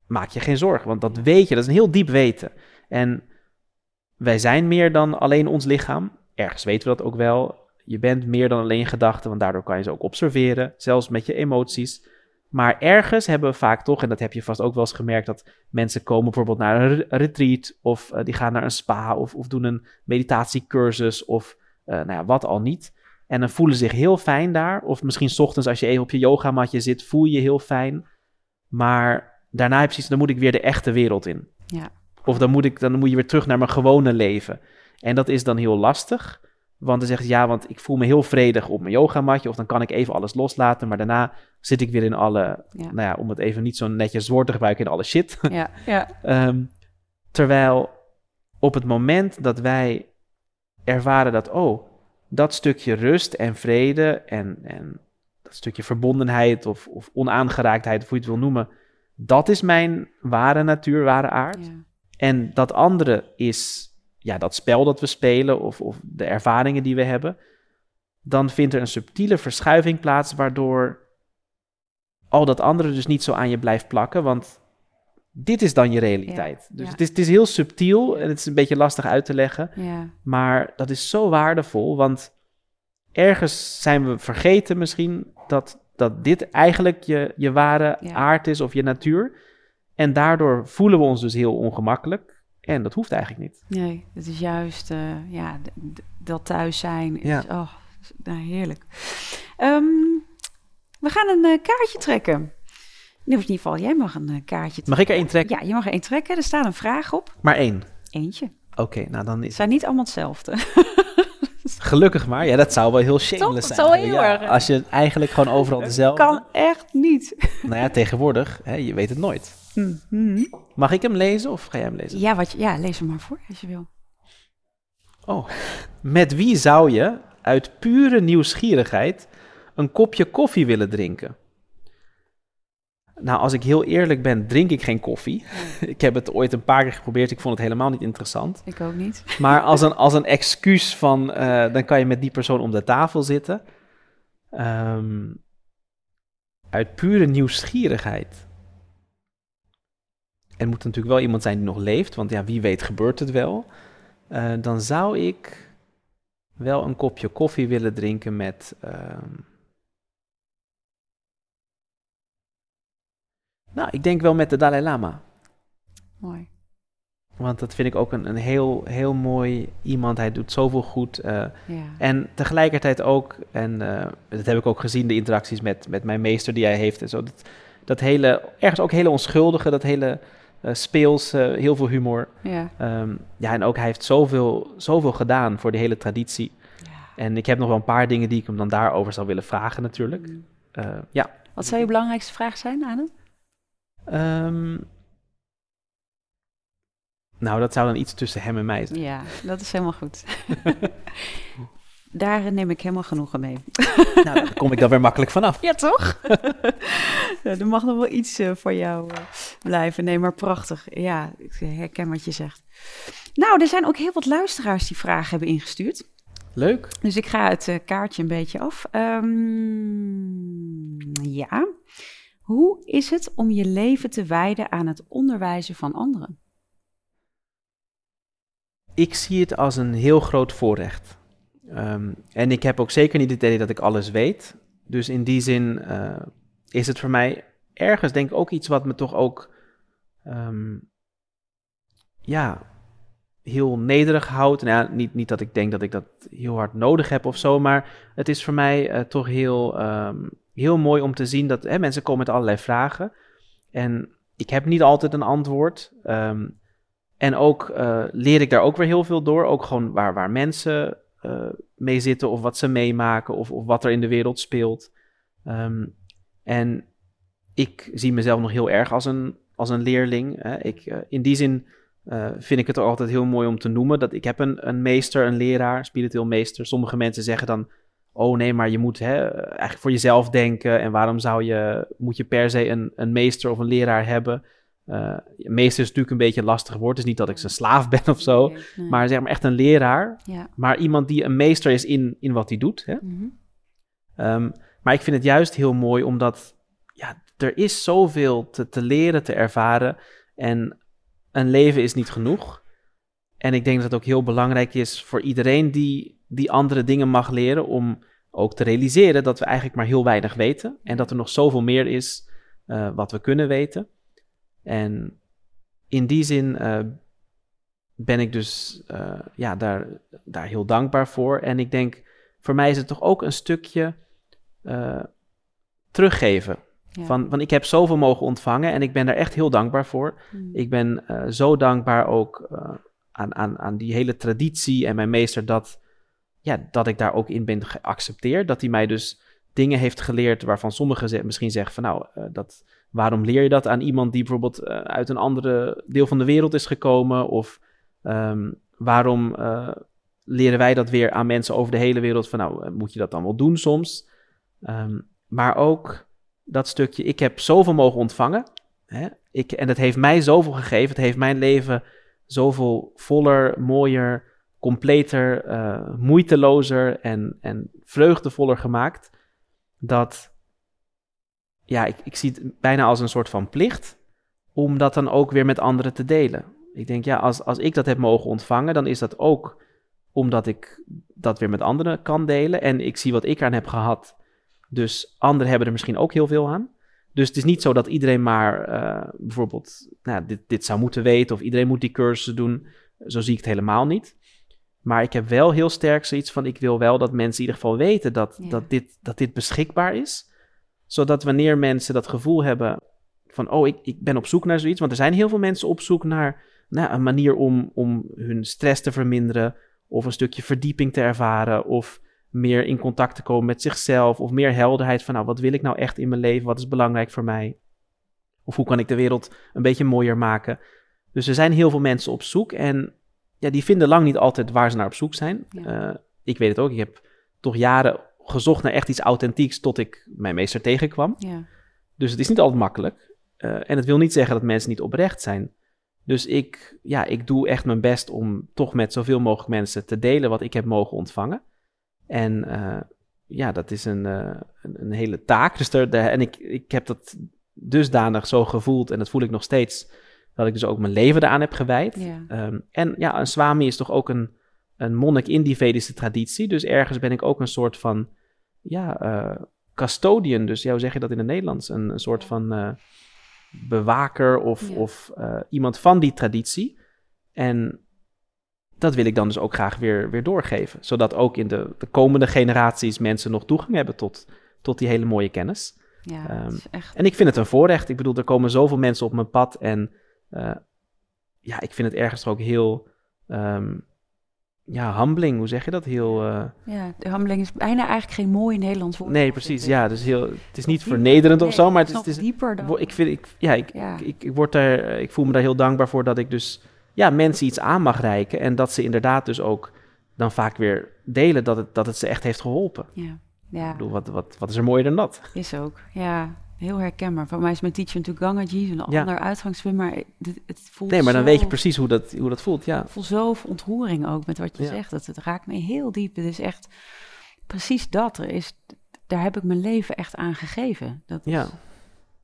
maak je geen zorgen, want dat weet je, dat is een heel diep weten. En wij zijn meer dan alleen ons lichaam. Ergens weten we dat ook wel. Je bent meer dan alleen gedachten, want daardoor kan je ze ook observeren, zelfs met je emoties. Maar ergens hebben we vaak toch, en dat heb je vast ook wel eens gemerkt, dat mensen komen bijvoorbeeld naar een retreat of uh, die gaan naar een spa of, of doen een meditatiecursus of uh, nou ja, wat al niet. En dan voelen ze zich heel fijn daar. Of misschien s ochtends als je even op je yogamatje zit, voel je je heel fijn. Maar daarna heb je dan moet ik weer de echte wereld in. Ja. Of dan moet, ik, dan moet je weer terug naar mijn gewone leven. En dat is dan heel lastig. Want dan zegt je ja, want ik voel me heel vredig op mijn yogamatje. Of dan kan ik even alles loslaten. Maar daarna zit ik weer in alle, nou ja, om het even niet zo netjes woord te gebruiken, in alle shit. Ja, ja. Ehm, terwijl op het moment dat wij ervaren dat, oh, dat stukje rust en vrede en, en dat stukje verbondenheid of, of onaangeraaktheid, of hoe je het wil noemen, dat is mijn ware natuur, ware aard. Ja. En dat andere is ja, dat spel dat we spelen of, of de ervaringen die we hebben, dan vindt er een subtiele verschuiving plaats, waardoor al dat andere dus niet zo aan je blijft plakken, want dit is dan je realiteit. dus Het, is, het is heel subtiel en het is een beetje lastig uit te leggen, ja. maar dat is zo waardevol, want ergens zijn we vergeten misschien dat, dat dit eigenlijk je, je ware aard is of je natuur. En daardoor voelen we ons dus heel ongemakkelijk. En dat hoeft eigenlijk niet. Nee, het is juist uh, ja, dat thuis zijn. Is, oh, nou, heerlijk. Um, we gaan een uh, kaartje trekken. In ieder geval, jij mag een uh, kaartje trekken. Mag ik er één trekken? Ja, je mag er één trekken. Er staat een vraag op. Maar één? Eentje. Oké, nou dan is... Het zijn niet allemaal hetzelfde. Gelukkig maar. Ja, dat zou wel heel shameless zijn. Dat zou heel erg. als je eigenlijk gewoon overal dezelfde... kan echt niet. nou ja, tegenwoordig, hè, je weet het nooit. Mag ik hem lezen of ga jij hem lezen? Ja, wat, ja, lees hem maar voor als je wil. Oh, met wie zou je uit pure nieuwsgierigheid een kopje koffie willen drinken? Nou, als ik heel eerlijk ben, drink ik geen koffie. ik heb het ooit een paar keer geprobeerd. Ik vond het helemaal niet interessant. Ik ook niet. maar als een, als een excuus van, uh, dan kan je met die persoon om de tafel zitten. Um, uit pure nieuwsgierigheid. Er moet natuurlijk wel iemand zijn die nog leeft, want ja, wie weet gebeurt het wel. Uh, dan zou ik wel een kopje koffie willen drinken met. Uh, nou, ik denk wel met de Dalai Lama. Mooi. Want dat vind ik ook een, een heel, heel mooi iemand. Hij doet zoveel goed. Uh, ja. En tegelijkertijd ook, en dat heb ik ook gezien, de interacties met, met mijn meester die hij heeft en zo. Dat, dat hele, ergens ook hele onschuldige, dat hele uh, speels, uh, heel veel humor. Ja. Um, ja, en ook hij heeft zoveel, zoveel gedaan voor die hele traditie. Ja. En ik heb nog wel een paar dingen die ik hem dan daarover zou willen vragen natuurlijk. Mm. Uh, ja. Wat zou je belangrijkste vraag zijn aan hem? Um, nou, dat zou dan iets tussen hem en mij zijn. Ja, dat is helemaal goed. Daar neem ik helemaal genoegen mee. nou, daar kom ik dan weer makkelijk vanaf. Ja, toch? er mag nog wel iets uh, voor jou uh, blijven. Nee, maar prachtig. Ja, ik herken wat je zegt. Nou, er zijn ook heel wat luisteraars die vragen hebben ingestuurd. Leuk. Dus ik ga het uh, kaartje een beetje af. Um, ja. Hoe is het om je leven te wijden aan het onderwijzen van anderen? Ik zie het als een heel groot voorrecht. Um, en ik heb ook zeker niet het idee dat ik alles weet. Dus in die zin uh, is het voor mij ergens denk ik ook iets wat me toch ook um, ja, heel nederig houdt. Nou ja, niet, niet dat ik denk dat ik dat heel hard nodig heb of zo, maar het is voor mij uh, toch heel, um, heel mooi om te zien dat hè, mensen komen met allerlei vragen. En ik heb niet altijd een antwoord. en ook uh, leer ik daar ook weer heel veel door. Ook gewoon waar, waar mensen uh, mee zitten of wat ze meemaken of, of wat er in de wereld speelt. Um, en ik zie mezelf nog heel erg als een, als een leerling. Hè. Ik, uh, in die zin uh, vind ik het ook altijd heel mooi om te noemen dat ik heb een, een meester, een leraar, spiritueel meester. Sommige mensen zeggen dan, oh nee, maar je moet hè, eigenlijk voor jezelf denken en waarom zou je, moet je per se een, een meester of een leraar hebben? Uh, meester is natuurlijk een beetje een lastig woord. Het is niet dat ik zijn slaaf ben of zo. Nee, nee. Maar zeg maar echt een leraar. Ja. Maar iemand die een meester is in, in wat hij doet. Hè? Mm -hmm. um, maar ik vind het juist heel mooi omdat ja, er is zoveel te, te leren, te ervaren. En een leven is niet genoeg. En ik denk dat het ook heel belangrijk is voor iedereen die, die andere dingen mag leren. Om ook te realiseren dat we eigenlijk maar heel weinig weten. En dat er nog zoveel meer is eh, wat we kunnen weten. En in die zin eh, ben ik dus ja, daar, daar heel dankbaar voor. En ik denk, voor mij is het toch ook een stukje teruggeven. Van, van ik heb zoveel mogen ontvangen en ik ben daar echt heel dankbaar voor. Hmm. Ik ben zo dankbaar ook aan, aan, aan die hele traditie en mijn meester dat, ja, dat ik daar ook in ben geaccepteerd. Dat hij mij dus dingen heeft geleerd waarvan sommigen misschien zeggen van nou, uh, dat, waarom leer je dat aan iemand die bijvoorbeeld uh, uit een andere deel van de wereld is gekomen? Of um, waarom uh, leren wij dat weer aan mensen over de hele wereld van nou, moet je dat dan wel doen soms? Um, maar ook dat stukje, ik heb zoveel mogen ontvangen. Hè? Ik, en het heeft mij zoveel gegeven. Het heeft mijn leven zoveel voller, mooier, completer, uh, moeitelozer en, en vreugdevoller gemaakt. Dat, ja, ik, ik zie het bijna als een soort van plicht om dat dan ook weer met anderen te delen. Ik denk, ja, als, als ik dat heb mogen ontvangen, dan is dat ook omdat ik dat weer met anderen kan delen. En ik zie wat ik aan heb gehad. Dus anderen hebben er misschien ook heel veel aan. Dus het is niet zo dat iedereen maar uh, bijvoorbeeld nou, dit, dit zou moeten weten of iedereen moet die cursussen doen. Zo zie ik het helemaal niet. Maar ik heb wel heel sterk zoiets van: ik wil wel dat mensen in ieder geval weten dat, dat, dit, dat dit beschikbaar is. Zodat wanneer mensen dat gevoel hebben van: oh, ik, ik ben op zoek naar zoiets. Want er zijn heel veel mensen op zoek naar nou, een manier om, om hun stress te verminderen. Of een stukje verdieping te ervaren. Of meer in contact te komen met zichzelf. Of meer helderheid van, nou, wat wil ik nou echt in mijn leven? Wat is belangrijk voor mij? Of hoe kan ik de wereld een beetje mooier maken? Dus er zijn heel veel mensen op zoek. En ja, die vinden lang niet altijd waar ze naar op zoek zijn. Eh, ik weet het ook. Ik heb toch jaren gezocht naar echt iets authentieks tot ik mijn meester tegenkwam. Ja. Dus het is niet altijd makkelijk. Uh, en het wil niet zeggen dat mensen niet oprecht zijn. Dus ik, ja, ik doe echt mijn best om toch met zoveel mogelijk mensen te delen wat ik heb mogen ontvangen. En uh, ja, dat is een, uh, een, hele taak. Dus er, en ik, ik heb dat dusdanig zo gevoeld en dat voel ik nog steeds, dat ik dus ook mijn leven eraan heb gewijd. Ja. Um, en ja, een swami is toch ook een, een monnik in die Vedische traditie. Dus ergens ben ik ook een soort van, ja, uh, custodian. Dus ja, hoe zeg je dat in het Nederlands? Een, een soort van bewaker of, ja. of iemand van die traditie. En dat wil ik dan dus ook graag weer, weer doorgeven. Zodat ook in de, de komende generaties mensen nog toegang hebben tot, tot die hele mooie kennis. Ja, um, echt... En ik vind het een voorrecht. Ik bedoel, er komen zoveel mensen op mijn pad. En uh, ja, ik vind het ergens ook heel. Um, ja, humbling, hoe zeg je dat? Heel, uh... Ja, de humbling is bijna eigenlijk geen mooi Nederlands woord. Nee, precies. Ja, dus heel, het is niet vernederend nee, of zo, maar het is, het is dieper dan. Ik vind, ik, ja, ik, ja. Ik, ik, ik, word daar, ik voel me daar heel dankbaar voor dat ik dus ja, mensen iets aan mag reiken. En dat ze inderdaad dus ook dan vaak weer delen dat het, dat het ze echt heeft geholpen. Ja, ja. Ik bedoel, wat, wat, wat is er mooier dan dat? Is ook, ja. Heel herkenbaar. Voor mij is mijn teacher natuurlijk Gangaji, een ja. ander uitgangspunt, maar het, het voelt Nee, maar dan weet je precies hoe dat, hoe dat voelt, ja. Ik voel zoveel ontroering ook met wat je zegt. Dat het raakt me heel diep. Het is echt precies dat. Er is, daar heb ik mijn leven echt aan gegeven. Dat is, ja.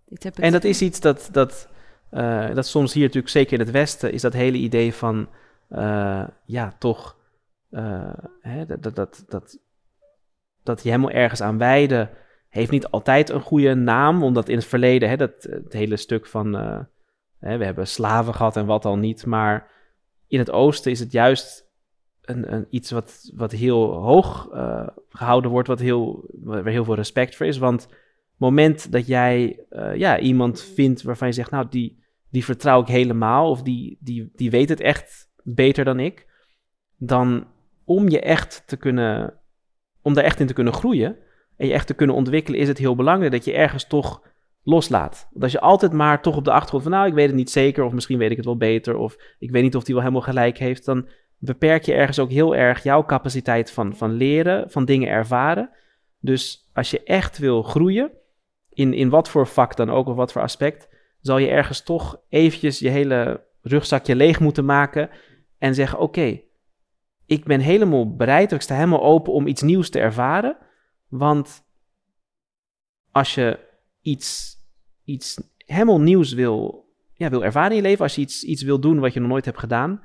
Dit heb ik en dat is iets dat, dat uh, dat soms hier natuurlijk, zeker in het Westen, is dat hele idee van, uh, ja, toch, uh, hè, dat, dat, dat, dat, dat je helemaal ergens aan wijden, heeft niet altijd een goede naam, omdat in het verleden, hè, dat, het hele stuk van, hè, we hebben slaven gehad en wat al niet, maar in het Oosten is het juist een, een, iets wat, wat heel hoog gehouden wordt, wat heel, waar heel veel respect voor is, want moment dat jij ja, iemand vindt waarvan je zegt, nou, die, die vertrouw ik helemaal, of die, die, die weet het echt beter dan ik, dan om je echt te kunnen, om daar echt in te kunnen groeien en je echt te kunnen ontwikkelen, is het heel belangrijk dat je ergens toch loslaat. Want als je altijd maar toch op de achtergrond van, nou, ik weet het niet zeker, of misschien weet ik het wel beter, of ik weet niet of die wel helemaal gelijk heeft, dan beperk je ergens ook heel erg jouw capaciteit van, van leren, van dingen ervaren. Dus als je echt wil groeien, in, in wat voor vak dan ook, of wat voor aspect, zal je ergens toch eventjes je hele rugzakje leeg moeten maken en zeggen: Oké, ik ben helemaal bereid, ik sta helemaal open om iets nieuws te ervaren. Want als je iets, iets helemaal nieuws wil, ja, wil ervaren in je leven, als je iets, iets wil doen wat je nog nooit hebt gedaan,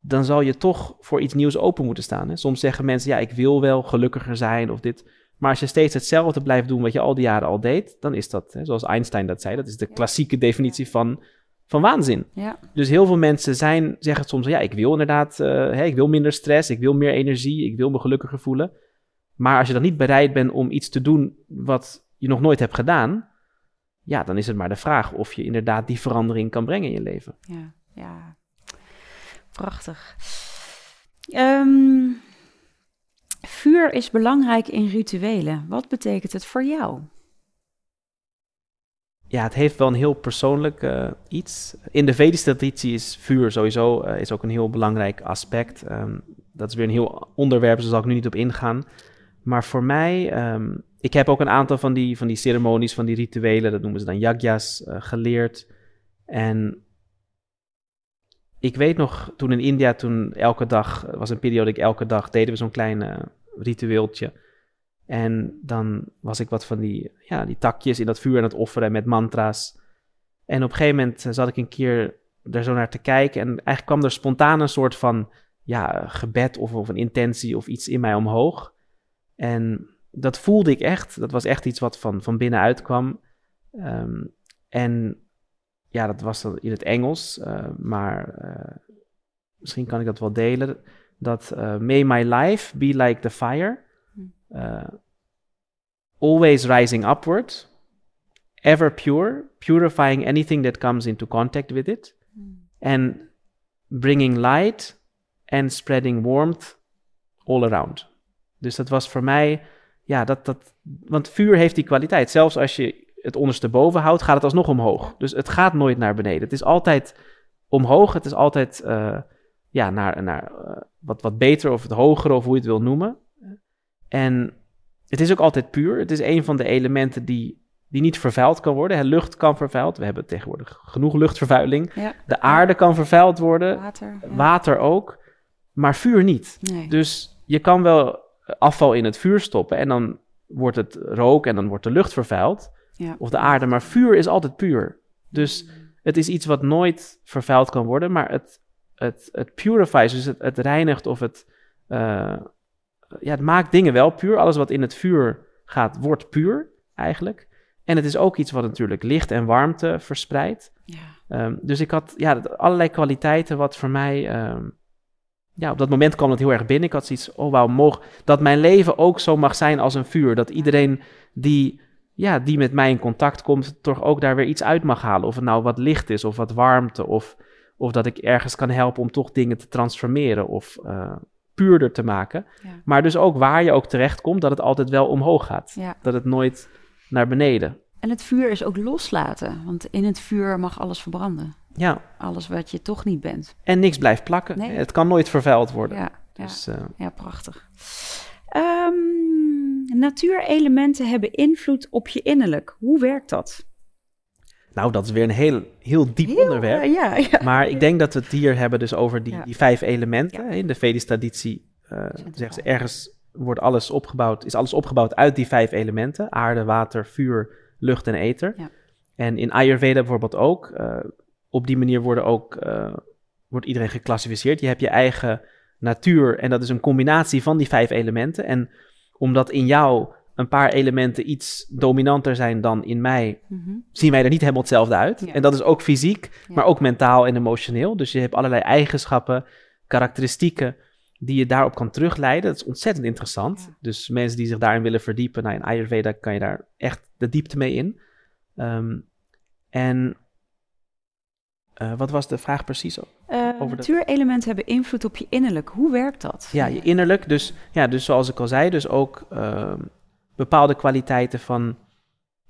dan zal je toch voor iets nieuws open moeten staan. Hè? Soms zeggen mensen: Ja, ik wil wel gelukkiger zijn of dit. Maar als je steeds hetzelfde blijft doen wat je al die jaren al deed, dan is dat, hè, zoals Einstein dat zei, dat is de klassieke definitie van, van waanzin. Ja. Dus heel veel mensen zijn, zeggen soms, ja, ik wil inderdaad, eh, hè, ik wil minder stress, ik wil meer energie, ik wil me gelukkiger voelen. Maar als je dan niet bereid bent om iets te doen wat je nog nooit hebt gedaan, ja, dan is het maar de vraag of je inderdaad die verandering kan brengen in je leven. Ja, ja. Prachtig. Ehm, vuur is belangrijk in rituelen. Wat betekent het voor jou? Ja, het heeft wel een heel persoonlijk eh, iets. In de Vedische traditie is vuur sowieso uh, is ook een heel belangrijk aspect. Ehm, dat is weer een heel onderwerp, dus daar zal ik nu niet op ingaan. Maar voor mij, um, ik heb ook een aantal van die, van die ceremonies, van die rituelen, dat noemen ze dan yagya's, uh, geleerd. En ik weet nog, toen in India, toen elke dag, was een periode ik elke dag, deden we zo'n klein uh, ritueeltje. En dan was ik wat van die, ja, die takjes in dat vuur aan het offeren met mantra's. En op een gegeven moment zat ik een keer er zo naar te kijken. En eigenlijk kwam er spontaan een soort van ja, gebed of, of een intentie of iets in mij omhoog. En dat voelde ik echt. Dat was echt iets wat van, van binnenuit kwam. Um, en ja, dat was dan in het Engels, uh, maar uh, misschien kan ik dat wel delen. Dat uh, may my life be like the fire, always rising upward, ever pure, purifying anything that comes into contact with it, and bringing light and spreading warmth all around. Dus dat was voor mij, ja, dat, dat, want vuur heeft die kwaliteit. Zelfs als je het ondersteboven houdt, gaat het alsnog omhoog. Dus het gaat nooit naar beneden. Het is altijd omhoog. Het is altijd uh, ja, naar, naar uh, wat, wat beter of het hogere of hoe je het wil noemen. En het is ook altijd puur. Het is een van de elementen die, die niet vervuild kan worden. Hè, lucht kan vervuild. We hebben tegenwoordig genoeg luchtvervuiling. Ja. De aarde kan vervuild worden. Water. Ja. Water ook. Maar vuur niet. Nee. Dus je kan wel afval in het vuur stoppen en dan wordt het rook en dan wordt de lucht vervuild. Ja. Of de aarde. Maar vuur is altijd puur. Dus het is iets wat nooit vervuild kan worden, maar het, het, het purifies, dus het, het reinigt of het, uh, ja, het maakt dingen wel puur. Alles wat in het vuur gaat, wordt puur eigenlijk. En het is ook iets wat natuurlijk licht en warmte verspreidt. Ja. Um, dus ik had ja, allerlei kwaliteiten wat voor mij... Um, ja, op dat moment kwam het heel erg binnen. Ik had zoiets, oh wauw, dat mijn leven ook zo mag zijn als een vuur. Dat iedereen die, ja, die met mij in contact komt, toch ook daar weer iets uit mag halen. Of het nou wat licht is, of wat warmte, of, of dat ik ergens kan helpen om toch dingen te transformeren of uh, puurder te maken. Ja. Maar dus ook waar je ook terecht komt, dat het altijd wel omhoog gaat. Ja. Dat het nooit naar beneden. En het vuur is ook loslaten, want in het vuur mag alles verbranden. Ja. Alles wat je toch niet bent. En niks blijft plakken. Nee. Het kan nooit vervuild worden. Ja, ja. Dus, uh, ja prachtig. Um, natuurelementen hebben invloed op je innerlijk. Hoe werkt dat? Nou, dat is weer een heel, heel diep Heel, onderwerp. uh, ja, ja. Maar ik denk dat we het hier hebben dus over die, Ja. die vijf elementen. In de Vedische traditie uh, Centraal. zeggen ze ergens wordt alles opgebouwd, is alles opgebouwd uit die vijf elementen. Aarde, water, vuur, lucht en ether. Ja. En in Ayurveda bijvoorbeeld ook. Uh, op die manier worden ook, uh, wordt iedereen geclassificeerd. Je hebt je eigen natuur en dat is een combinatie van die vijf elementen. En omdat in jou een paar elementen iets dominanter zijn dan in mij, Mm -hmm. zien wij er niet helemaal hetzelfde uit. Ja. En dat is ook fysiek, Ja. maar ook mentaal en emotioneel. Dus je hebt allerlei eigenschappen, karakteristieken die je daarop kan terugleiden. Dat is ontzettend interessant. Ja. Dus mensen die zich daarin willen verdiepen, nou in Ayurveda kan je daar echt de diepte mee in. Um, en uh, wat was de vraag precies? Uh, Over de- natuurelementen hebben invloed op je innerlijk. Hoe werkt dat? Ja, je innerlijk. Dus, ja, dus zoals ik al zei, dus ook uh, bepaalde kwaliteiten van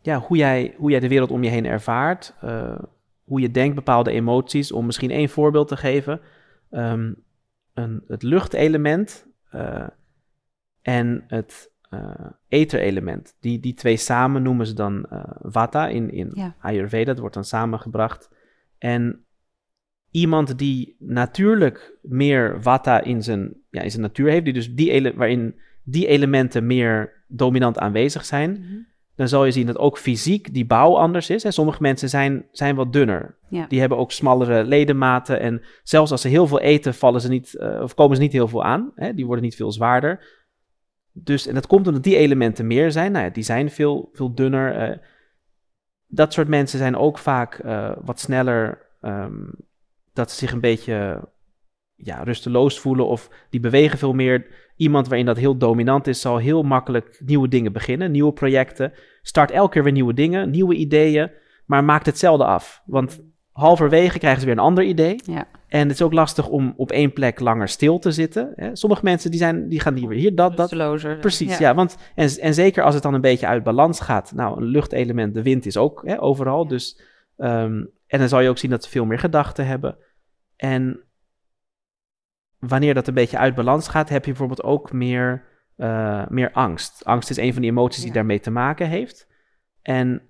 ja, hoe, jij, hoe jij de wereld om je heen ervaart. Uh, hoe je denkt, bepaalde emoties. Om misschien één voorbeeld te geven. Um, een, het luchtelement uh, en het uh, etherelement. Die, die twee samen noemen ze dan uh, vata in, in Ja. Ayurveda. Dat wordt dan samengebracht. En iemand die natuurlijk meer vata in zijn, ja, in zijn natuur heeft, die dus die ele- waarin die elementen meer dominant aanwezig zijn, Mhm. dan zal je zien dat ook fysiek die bouw anders is. Hè. Sommige mensen zijn, zijn wat dunner. Ja. Die hebben ook smallere ledematen. En zelfs als ze heel veel eten, vallen ze niet, uh, of komen ze niet heel veel aan. Hè. Die worden niet veel zwaarder. dus, en dat komt omdat die elementen meer zijn. Nou ja, die zijn veel, veel dunner. eh, dat soort mensen zijn ook vaak eh, wat sneller ehm, dat ze zich een beetje ja, rusteloos voelen of die bewegen veel meer. Iemand waarin dat heel dominant is, zal heel makkelijk nieuwe dingen beginnen, nieuwe projecten. Start elke keer weer nieuwe dingen, nieuwe ideeën, maar maakt hetzelfde af. Want halverwege krijgen ze weer een ander idee. Ja. En het is ook lastig om op één plek langer stil te zitten. Hè. Sommige mensen die, zijn, die gaan hier, hier dat, dat. Rustelozer. Precies, ja. want, en, en zeker als het dan een beetje uit balans gaat. Nou, een luchtelement, de wind is ook hè, overal. Ja. Dus, ehm, en dan zal je ook zien dat ze veel meer gedachten hebben. En wanneer dat een beetje uit balans gaat, heb je bijvoorbeeld ook meer, eh, meer angst. Angst is een van die emoties die daarmee te maken heeft. En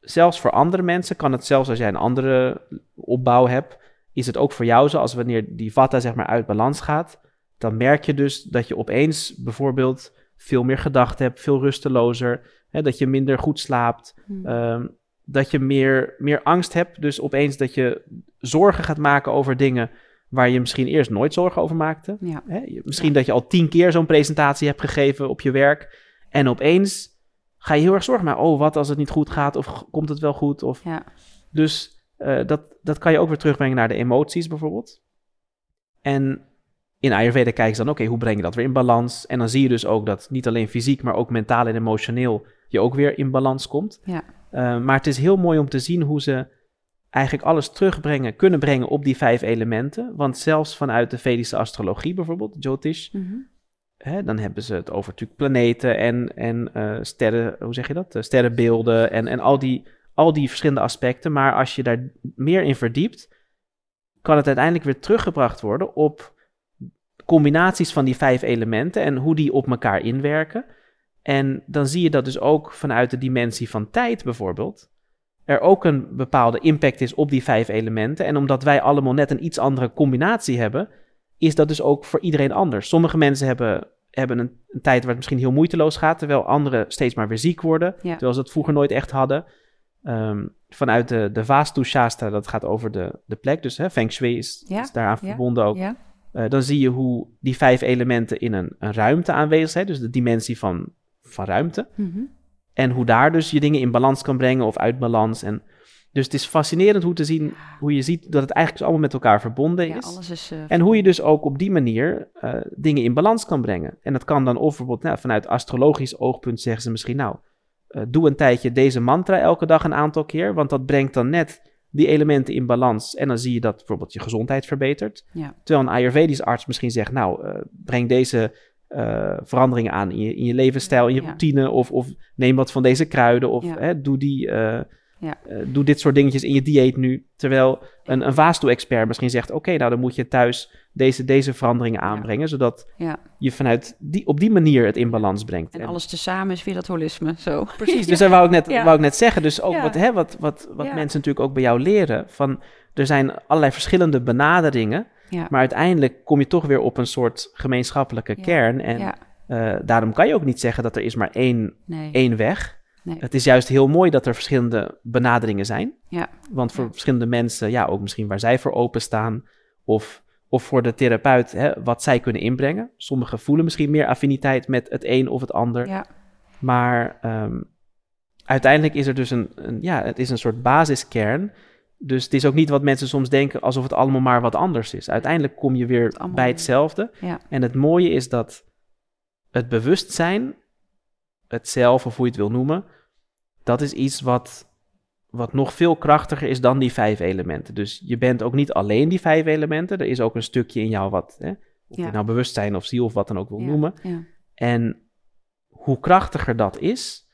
zelfs voor andere mensen kan het zelfs als jij een andere opbouw hebt, is het ook voor jou zo als wanneer die vata zeg maar uit balans gaat, dan merk je dus dat je opeens bijvoorbeeld veel meer gedachten hebt, veel rustelozer, hè, dat je minder goed slaapt, Hm. Ehm, dat je meer, meer angst hebt. Dus opeens dat je zorgen gaat maken over dingen waar je misschien eerst nooit zorgen over maakte. ja. Hè? Misschien dat je al tien keer zo'n presentatie hebt gegeven op je werk. En opeens ga je heel erg zorgen maken. Oh, wat als het niet goed gaat? Of komt het wel goed? Of... Ja. Dus eh, dat, dat kan je ook weer terugbrengen naar de emoties bijvoorbeeld. En in Ayurveda kijken ze dan, oké, hoe breng je dat weer in balans? En dan zie je dus ook dat niet alleen fysiek, maar ook mentaal en emotioneel je ook weer in balans komt. Ja. Eh, maar het is heel mooi om te zien hoe ze eigenlijk alles terugbrengen, kunnen brengen op die vijf elementen. Want zelfs vanuit de Vedische astrologie bijvoorbeeld, Jyotish, Mhm. hè, dan hebben ze het over natuurlijk planeten en, en eh, sterren, hoe zeg je dat? Sterrenbeelden en, en al, die, al die verschillende aspecten. Maar als je daar meer in verdiept, kan het uiteindelijk weer teruggebracht worden op combinaties van die vijf elementen en hoe die op elkaar inwerken. En dan zie je dat dus ook vanuit de dimensie van tijd bijvoorbeeld, er ook een bepaalde impact is op die vijf elementen. En omdat wij allemaal net een iets andere combinatie hebben, is dat dus ook voor iedereen anders. Sommige mensen hebben, hebben een, een tijd waar het misschien heel moeiteloos gaat, terwijl anderen steeds maar weer ziek worden, Ja. terwijl ze het vroeger nooit echt hadden. Ehm, vanuit de, de Vastu Shastra, dat gaat over de, de plek, dus hè, Feng Shui is, Ja, is daaraan ja, verbonden ook. Ja. Eh, dan zie je hoe die vijf elementen in een, een ruimte aanwezig zijn, dus de dimensie van, van ruimte. Mhm. En hoe daar dus je dingen in balans kan brengen of uit balans. En, dus het is fascinerend hoe, te zien, hoe je ziet dat het eigenlijk dus allemaal met elkaar verbonden ja, is. alles is... eh, En hoe je dus ook op die manier eh, dingen in balans kan brengen. En dat kan dan of bijvoorbeeld nou, vanuit astrologisch oogpunt zeggen ze misschien nou, eh, doe een tijdje deze mantra elke dag een aantal keer, want dat brengt dan net die elementen in balans. En dan zie je dat bijvoorbeeld je gezondheid verbetert. Ja. Terwijl een Ayurvedisch arts misschien zegt, nou, eh, breng deze eh, veranderingen aan in je, in je levensstijl, in je Ja. routine, of, of neem wat van deze kruiden, of Ja. hè, doe, die, Ja. eh, doe dit soort dingetjes in je dieet nu. Terwijl een, een Vastu-expert misschien zegt, oké, nou dan moet je thuis deze, deze veranderingen aanbrengen, zodat ja. je vanuit die, op die manier het in balans brengt. En En- alles tezamen is weer dat holisme, zo. Precies, dus dat wou ik net, wou ik net zeggen. Dus ook wat, hè, wat, wat, wat mensen natuurlijk ook bij jou leren. Van, er zijn allerlei verschillende benaderingen. Maar uiteindelijk kom je toch weer op een soort gemeenschappelijke kern. En eh, daarom kan je ook niet zeggen dat er is maar één, Nee. één weg. Nee. Het is juist heel mooi dat er verschillende benaderingen zijn. Ja. Want voor Ja. verschillende mensen, ja, ook misschien waar zij voor openstaan. Of, of voor de therapeut, hè, wat zij kunnen inbrengen. Sommigen voelen misschien meer affiniteit met het een of het ander. Ja. Maar ehm, uiteindelijk is er dus een, een, ja, het is een soort basiskern. Dus het is ook niet wat mensen soms denken alsof het allemaal maar wat anders is. Uiteindelijk kom je weer bij hetzelfde. Ja. En het mooie is dat het bewustzijn, het zelf of hoe je het wil noemen, dat is iets wat, wat nog veel krachtiger is dan die vijf elementen. Dus je bent ook niet alleen die vijf elementen. Er is ook een stukje in jou wat, hè, of Ja. je nou bewustzijn of ziel of wat dan ook wil Ja. noemen. Ja. En hoe krachtiger dat is,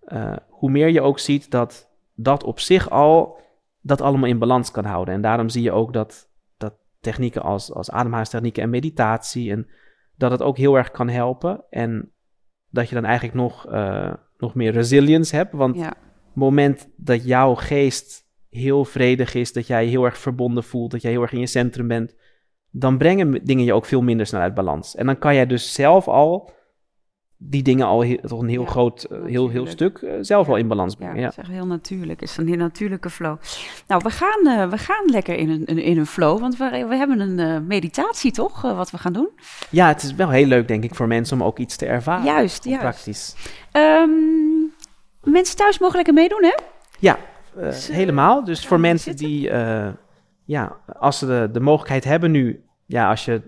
eh, hoe meer je ook ziet dat dat op zich al dat allemaal in balans kan houden. En daarom zie je ook dat, dat technieken als, als ademhalingstechnieken en meditatie, en dat het ook heel erg kan helpen. En dat je dan eigenlijk nog, eh, nog meer resilience hebt. Want Ja. het moment dat jouw geest heel vredig is, dat jij heel erg verbonden voelt, dat jij heel erg in je centrum bent, dan brengen dingen je ook veel minder snel uit balans. En dan kan jij dus zelf al die dingen al heel, toch een heel Ja, groot, eh, heel, heel stuk eh, zelf al in balans Ja, brengen. dat Ja, is echt heel natuurlijk. Het is een heel natuurlijke flow. Nou, we gaan, eh, we gaan lekker in een, in, een flow, want we, we hebben een meditatie, toch? wat we gaan doen. ja, het is wel heel leuk, denk ik, voor mensen om ook iets te ervaren. juist, juist. Praktisch. Ehm, mensen thuis mogen lekker meedoen, hè? Ja, Dus, helemaal. Dus voor mensen zitten? die, ja, als ze de, de mogelijkheid hebben nu, ja, als je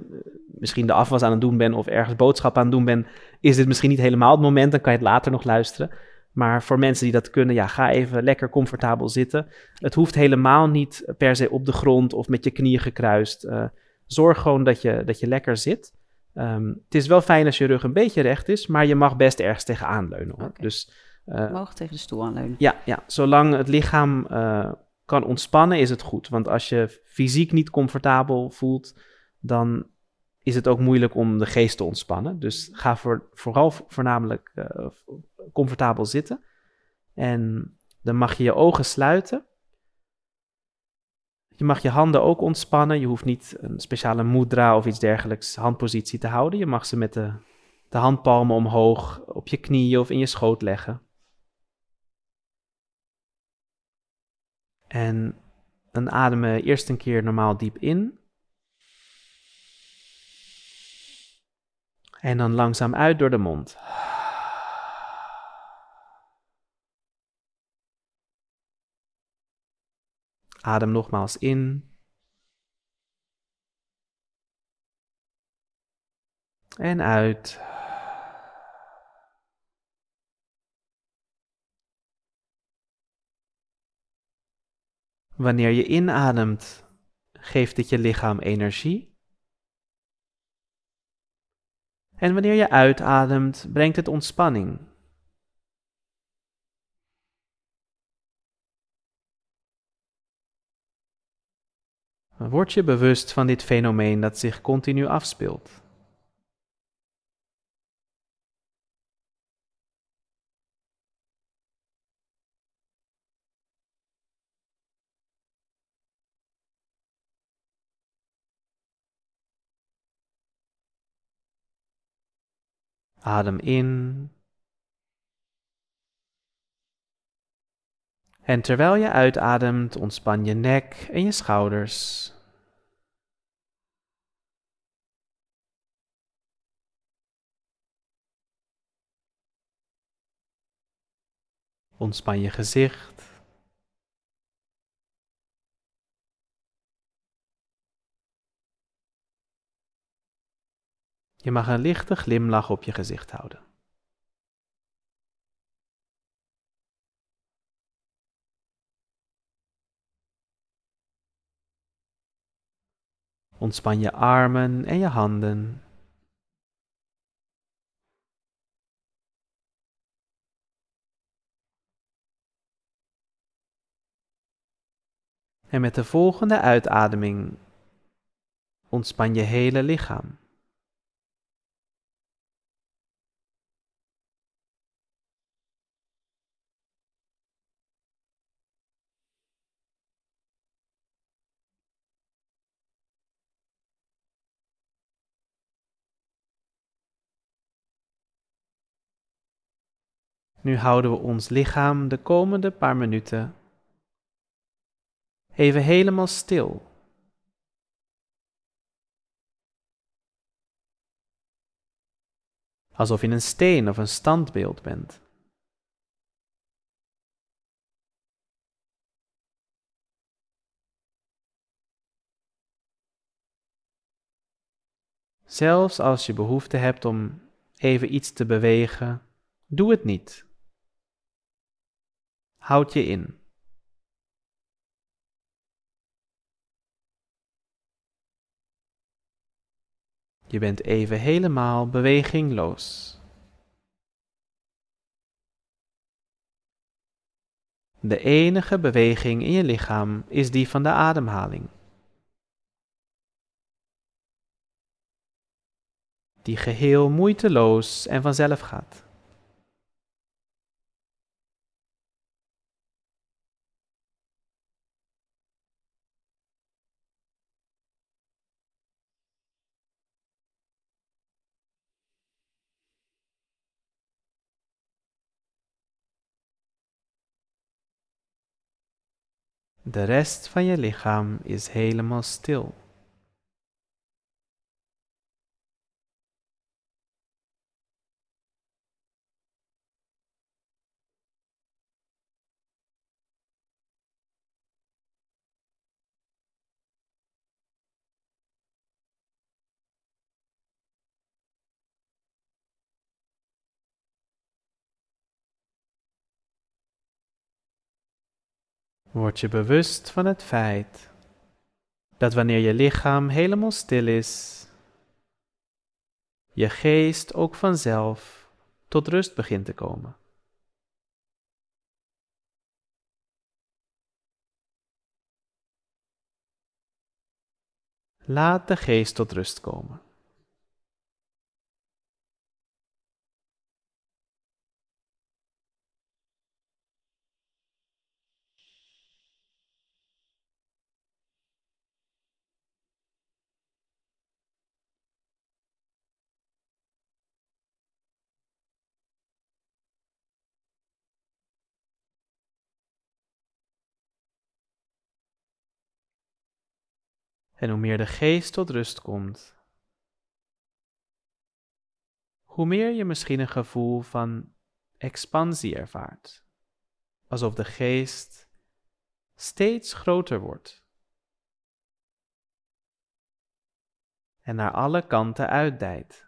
misschien de afwas aan het doen bent of ergens boodschap aan het doen bent, is dit misschien niet helemaal het moment, dan kan je het later nog luisteren. Maar voor mensen die dat kunnen, ja, ga even lekker comfortabel zitten. Het hoeft helemaal niet per se op de grond of met je knieën gekruist. Eh, zorg gewoon dat je, dat je lekker zit. Ehm, het is wel fijn als je rug een beetje recht is, maar je mag best ergens tegenaan leunen. Hoor. Dus eh, mogen tegen de stoel aanleunen. ja, ja, zolang het lichaam eh, kan ontspannen, is het goed. Want als je fysiek niet comfortabel voelt, dan is het ook moeilijk om de geest te ontspannen. Dus ga voor, vooral voornamelijk eh, comfortabel zitten. En dan mag je je ogen sluiten. Je mag je handen ook ontspannen. Je hoeft niet een speciale mudra of iets dergelijks handpositie te houden. Je mag ze met de, de handpalmen omhoog op je knieën of in je schoot leggen. En dan ademen eerst een keer normaal diep in. En dan langzaam uit door de mond. Adem nogmaals in. En uit. Wanneer je inademt, geeft dit je lichaam energie. En wanneer je uitademt, brengt het ontspanning. Word je bewust van dit fenomeen dat zich continu afspeelt. Adem in. En terwijl je uitademt, ontspan je nek en je schouders. Ontspan je gezicht. Je mag een lichte glimlach op je gezicht houden. Ontspan je armen en je handen. En met de volgende uitademing ontspan je hele lichaam. Nu houden we ons lichaam de komende paar minuten even helemaal stil. Alsof je een steen of een standbeeld bent. Zelfs als je behoefte hebt om even iets te bewegen, doe het niet. Houd je in. Je bent even helemaal bewegingloos. De enige beweging in je lichaam is die van de ademhaling. Die geheel moeiteloos en vanzelf gaat. De rest van je lichaam is helemaal stil. Word je bewust van het feit dat wanneer je lichaam helemaal stil is, je geest ook vanzelf tot rust begint te komen. Laat de geest tot rust komen. En hoe meer de geest tot rust komt, hoe meer je misschien een gevoel van expansie ervaart, alsof de geest steeds groter wordt en naar alle kanten uitdijt.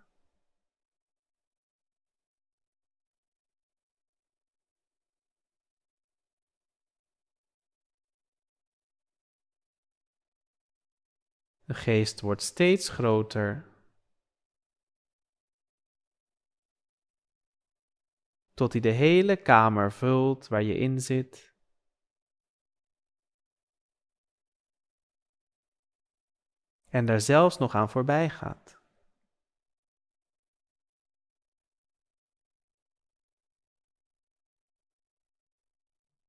De geest wordt steeds groter. Tot hij de hele kamer vult waar je in zit. En daar zelfs nog aan voorbij gaat.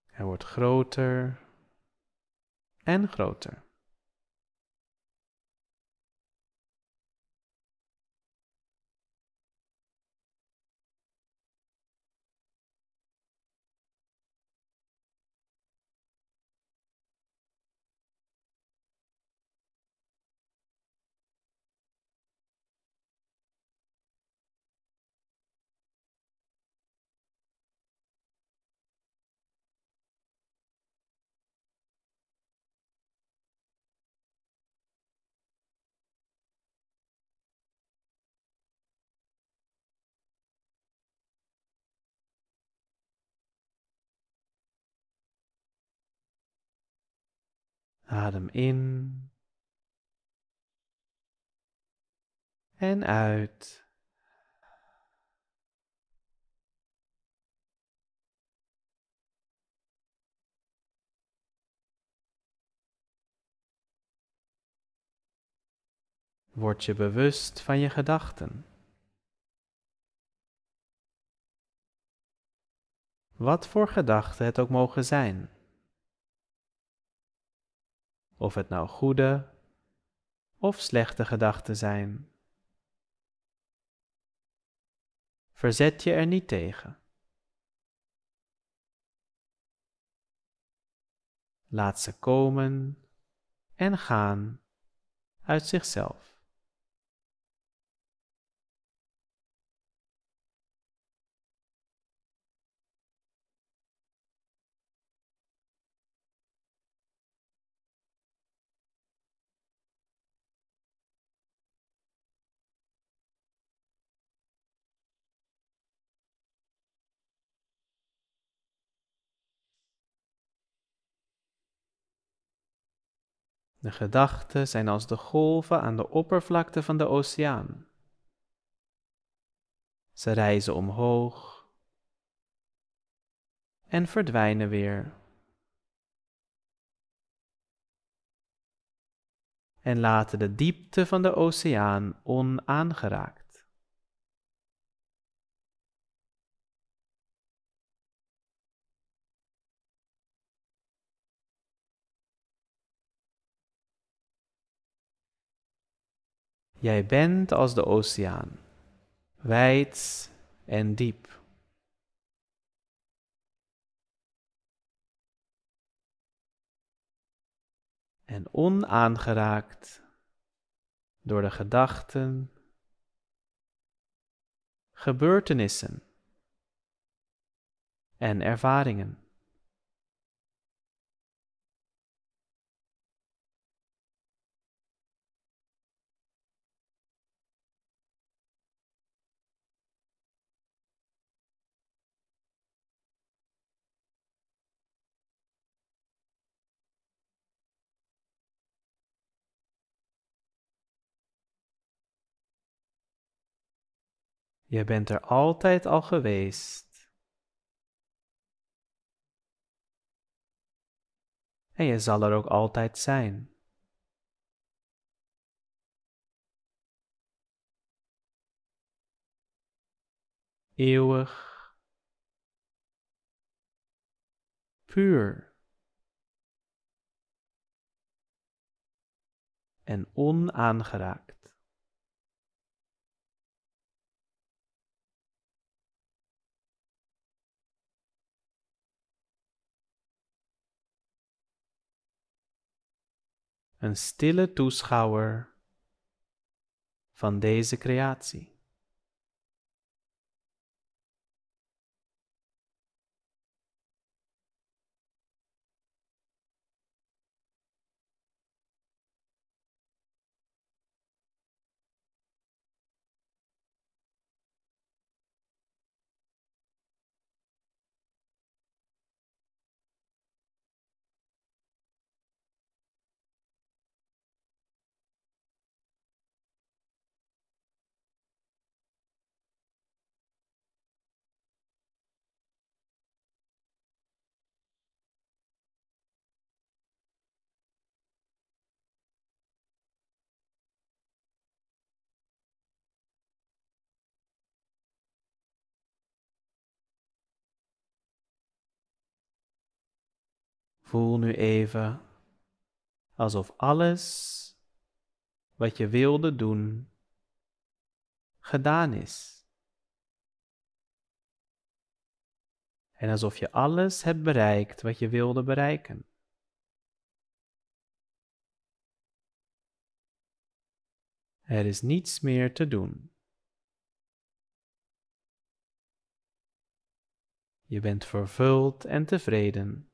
Hij wordt groter en groter. Adem in en uit. Word je bewust van je gedachten. Wat voor gedachten het ook mogen zijn. Of het nou goede of slechte gedachten zijn. Verzet je er niet tegen. Laat ze komen en gaan uit zichzelf. De gedachten zijn als de golven aan de oppervlakte van de oceaan. Ze reizen omhoog en verdwijnen weer. En laten de diepte van de oceaan onaangeraakt. Jij bent als de oceaan, wijd en diep. en onaangeraakt door de gedachten, gebeurtenissen en ervaringen. Je bent er altijd al geweest. En je zal er ook altijd zijn. Eeuwig. Puur. En onaangeraakt. Een stille toeschouwer van deze creatie. Voel nu even alsof alles wat je wilde doen gedaan is. En alsof je alles hebt bereikt wat je wilde bereiken. Er is niets meer te doen. Je bent vervuld en tevreden.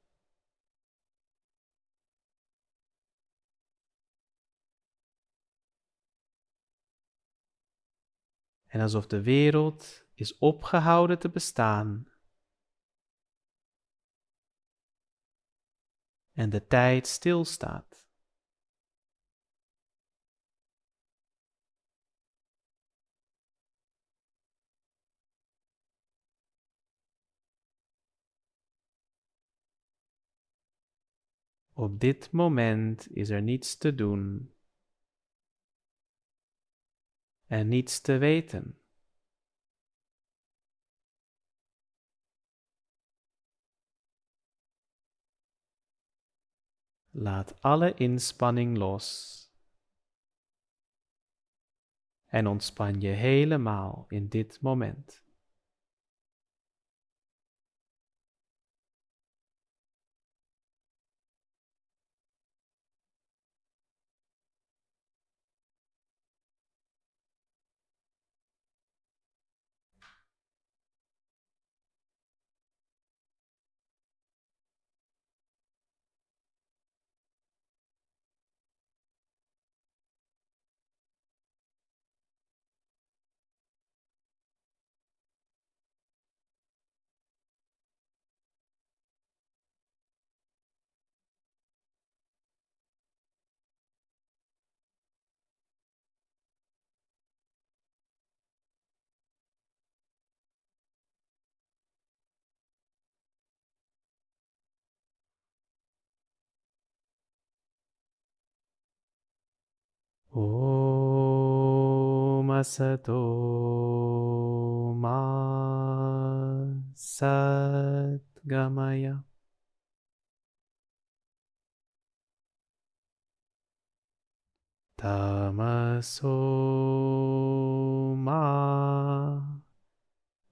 En alsof de wereld is opgehouden te bestaan. En de tijd stilstaat. Op dit moment is er niets te doen en niets te weten. Laat alle inspanning los en ontspan je helemaal in dit moment. ओ मसतो मा सद्गमय। तमसो मा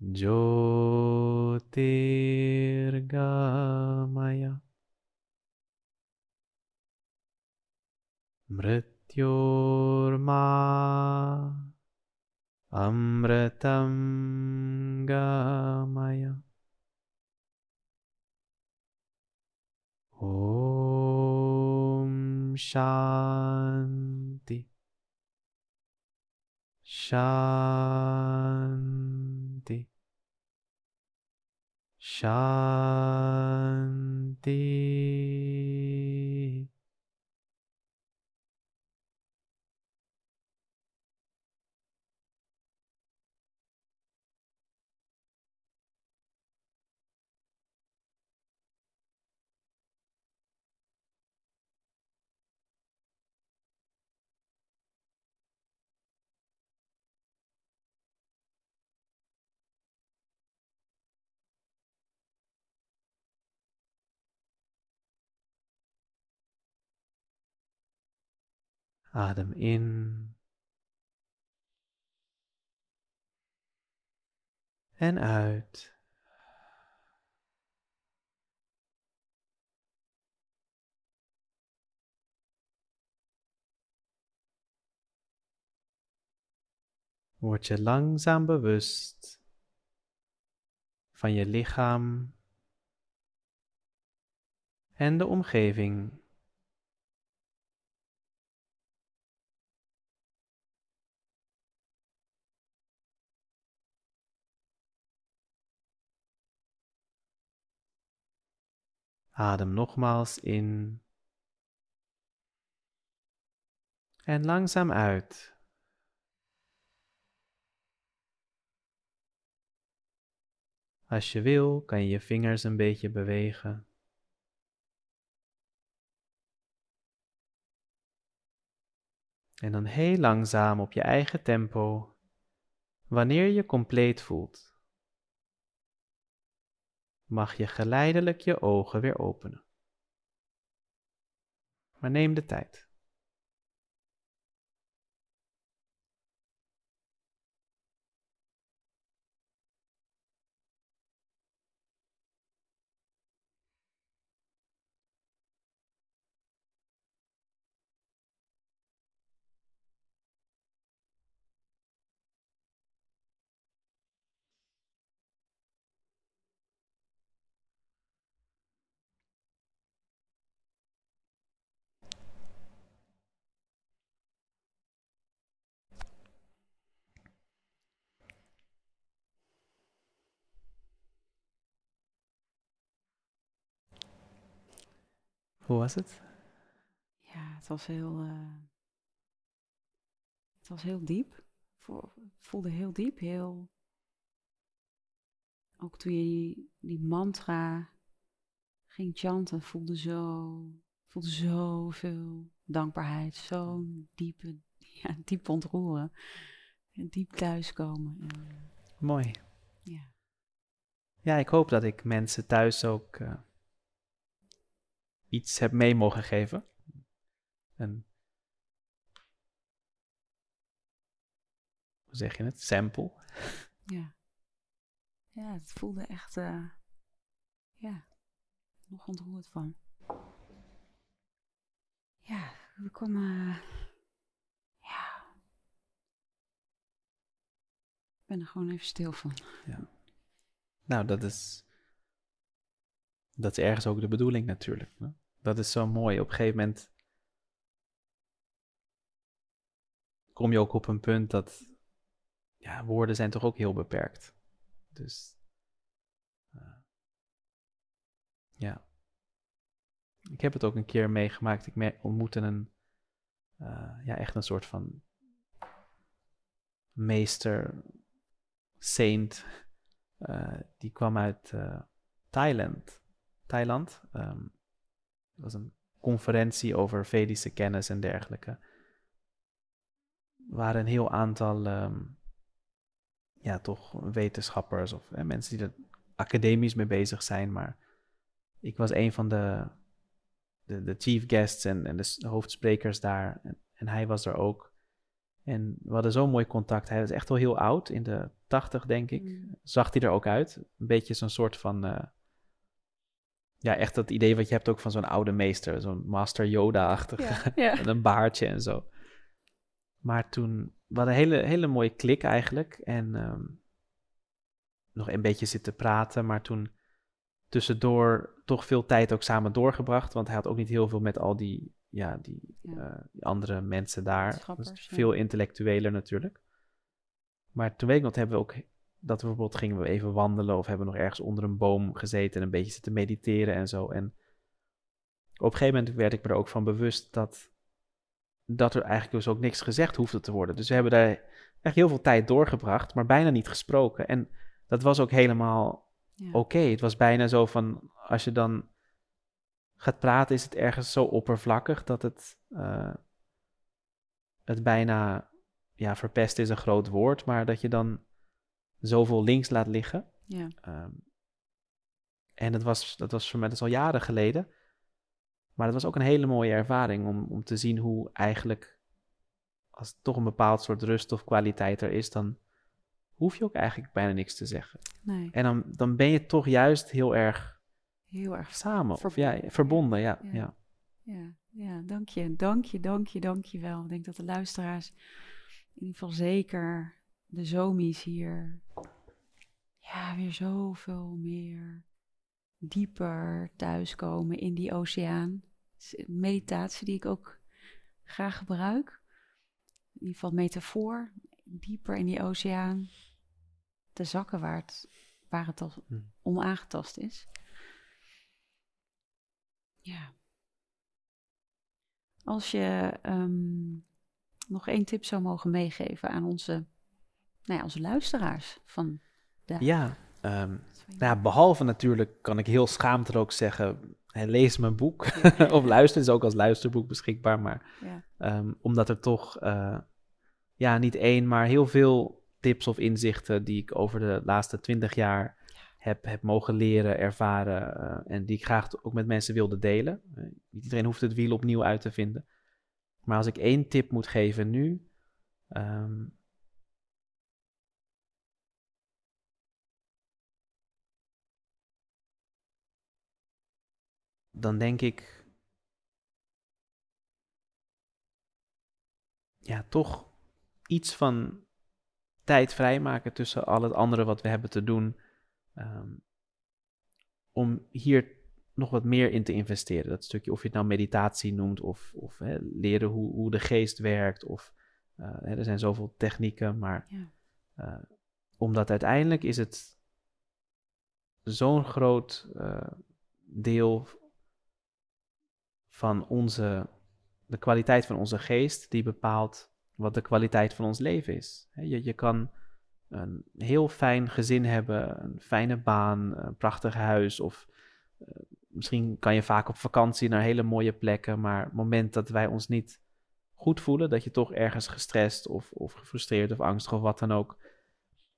ज्योतिर्गमय। मृत् मृत्योर्मा अमृतं गमय ॐ शान्ति शान्ति शान्ति Adem in. En uit. Word je langzaam bewust van je lichaam en de omgeving. Adem nogmaals in. En langzaam uit. Als je wil, kan je je vingers een beetje bewegen. En dan heel langzaam op je eigen tempo, wanneer je compleet voelt mag je geleidelijk je ogen weer openen. Maar neem de tijd. Hoe was het? Ja, het was heel. Uh, het was heel diep. voelde heel diep. Heel. Ook toen je die, die mantra ging chanten, voelde zo. Voelde zoveel dankbaarheid. Zo'n diepe, ja, diep ontroeren. En diep thuiskomen. En, Mooi. Ja. Ja, ik hoop dat ik mensen thuis ook. Uh, iets heb mee mogen geven. Een, hoe zeg je het? Sample. Ja. Ja, het voelde echt, uh, ja, nog ontroerd van. Ja, we komen, ja. Ik ben er gewoon even stil van. Ja. Nou, dat is, dat is ergens ook de bedoeling natuurlijk. Hè? Dat is zo mooi. Op een gegeven moment kom je ook op een punt dat ja, woorden zijn toch ook heel beperkt. Dus uh, ja. Ik heb het ook een keer meegemaakt. Ik ontmoette een, uh, ja, echt een soort van meester, saint. Uh, die kwam uit Thailand. Thailand. Um, het was een conferentie over Vedische kennis en dergelijke. Er waren een heel aantal, ehm, ja, toch wetenschappers of mensen die er academisch mee bezig zijn. Maar ik was een van de, de, de chief guests en, en de hoofdsprekers daar. En, en, hij was er ook. En we hadden zo'n mooi contact. Hij was echt wel heel oud, in de tachtig denk ik. Mm. Zag hij er ook uit. Een beetje zo'n soort van... Uh, ja, echt dat idee wat je hebt ook van zo'n oude meester, zo'n Master Yoda-achtig, Ja, ja. met een baardje en zo. Maar toen, we hadden een hele, hele mooie klik eigenlijk en ehm, nog een beetje zitten praten, maar toen tussendoor toch veel tijd ook samen doorgebracht, want hij had ook niet heel veel met al die, ja, die, Ja. eh, die andere mensen daar. Ja. veel intellectueler natuurlijk. Maar toen weet ik nog, hebben we ook dat we bijvoorbeeld gingen we even wandelen of hebben we nog ergens onder een boom gezeten en een beetje zitten mediteren en zo. En op een gegeven moment werd ik me er ook van bewust dat, dat er eigenlijk dus ook niks gezegd hoefde te worden. Dus we hebben daar echt heel veel tijd doorgebracht, maar bijna niet gesproken. En dat was ook helemaal Ja. oké. Het was bijna zo van, als je dan gaat praten, is het ergens zo oppervlakkig dat het, eh, het bijna, ja, verpest is een groot woord, maar dat je dan zoveel links laat liggen. Ja. Ehm, en dat was, dat was voor mij, dat is al jaren geleden. Maar het was ook een hele mooie ervaring om, om te zien hoe eigenlijk, als er toch een bepaald soort rust of kwaliteit er is, dan hoef je ook eigenlijk bijna niks te zeggen. Nee, En dan, dan ben je toch juist heel erg heel erg. samen. Of Verbonden. ja, verbonden, ja. Ja. ja. Ja, ja, dank je, dank je, dank je, dank je wel. Ik denk dat de luisteraars, in ieder geval zeker de zomies hier, ja, weer zoveel meer dieper thuiskomen in die oceaan. Meditatie die ik ook graag gebruik. In ieder geval metafoor, dieper in die oceaan te zakken waar het, waar het al Hm. onaangetast is. Ja. Als je ehm, nog één tip zou mogen meegeven aan onze, nou ja, onze luisteraars van de. Ja, ehm, nou ja, behalve natuurlijk kan ik heel schaamd ook zeggen, lees mijn boek of luister, is ook als luisterboek beschikbaar, maar Ja. ehm, omdat er toch, eh, ja, niet één, maar heel veel tips of inzichten die ik over de laatste twintig jaar heb, heb mogen leren, ervaren eh, en die ik graag ook met mensen wilde delen. Eh, niet iedereen hoeft het wiel opnieuw uit te vinden. Maar als ik één tip moet geven nu, ehm, dan denk ik. Ja, toch iets van tijd vrijmaken tussen al het andere wat we hebben te doen. ehm, om hier nog wat meer in te investeren. Dat stukje, of je het nou meditatie noemt, of, of hè, leren hoe, hoe de geest werkt. Of eh, hè, er zijn zoveel technieken, maar Ja. eh, omdat uiteindelijk is het zo'n groot eh, deel van onze, de kwaliteit van onze geest, die bepaalt wat de kwaliteit van ons leven is. Je, je kan een heel fijn gezin hebben, een fijne baan, een prachtig huis, of eh, misschien kan je vaak op vakantie naar hele mooie plekken, maar het moment dat wij ons niet goed voelen, dat je toch ergens gestrest of, of gefrustreerd of angstig of wat dan ook,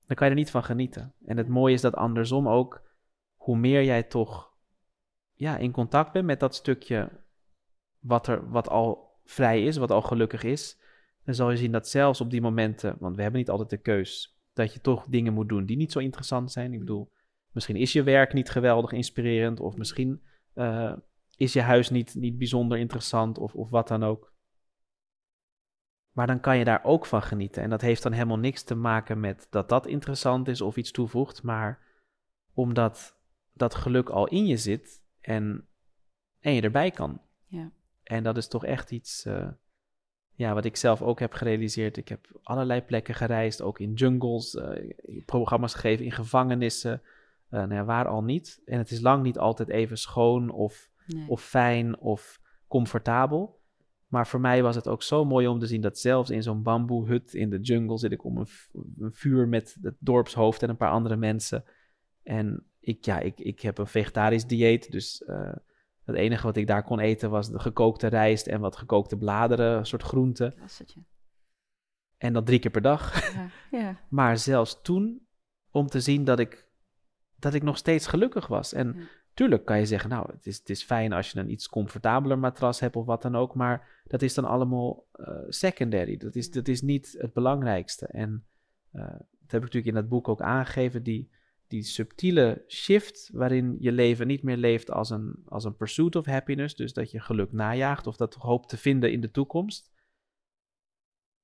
dan kan je er niet van genieten. En het mooie is dat andersom ook, hoe meer jij toch ja, in contact bent met dat stukje wat, er, wat al vrij is, wat al gelukkig is, dan zal je zien dat zelfs op die momenten, want we hebben niet altijd de keus, dat je toch dingen moet doen die niet zo interessant zijn. Ik bedoel, misschien is je werk niet geweldig inspirerend, of misschien eh, is je huis niet, niet bijzonder interessant, of, of wat dan ook. Maar dan kan je daar ook van genieten. En dat heeft dan helemaal niks te maken met dat dat interessant is of iets toevoegt, maar omdat dat geluk al in je zit en, en je erbij kan. Ja. En dat is toch echt iets eh, ja, wat ik zelf ook heb gerealiseerd. Ik heb allerlei plekken gereisd, ook in jungles, eh, programma's gegeven in gevangenissen, eh, nou ja, waar al niet. En het is lang niet altijd even schoon of, Nee. of fijn of comfortabel. Maar voor mij was het ook zo mooi om te zien dat zelfs in zo'n bamboehut in de jungle zit ik om een, vuur met het dorpshoofd en een paar andere mensen. En ik, ja, ik, ik heb een vegetarisch dieet, dus het enige wat ik daar kon eten was de gekookte rijst en wat gekookte bladeren, een soort groente. Klassertje. En dat drie keer per dag. Ja, ja. Maar zelfs toen, om te zien dat ik, dat ik nog steeds gelukkig was. En Ja. tuurlijk kan je zeggen, nou, het is, het is fijn als je een iets comfortabeler matras hebt of wat dan ook. Maar dat is dan allemaal eh, secondary. Dat is, dat is niet het belangrijkste. En eh, dat heb ik natuurlijk in dat boek ook aangegeven. Die, die subtiele shift waarin je leven niet meer leeft als een, als een pursuit of happiness, dus dat je geluk najaagt of dat hoopt te vinden in de toekomst,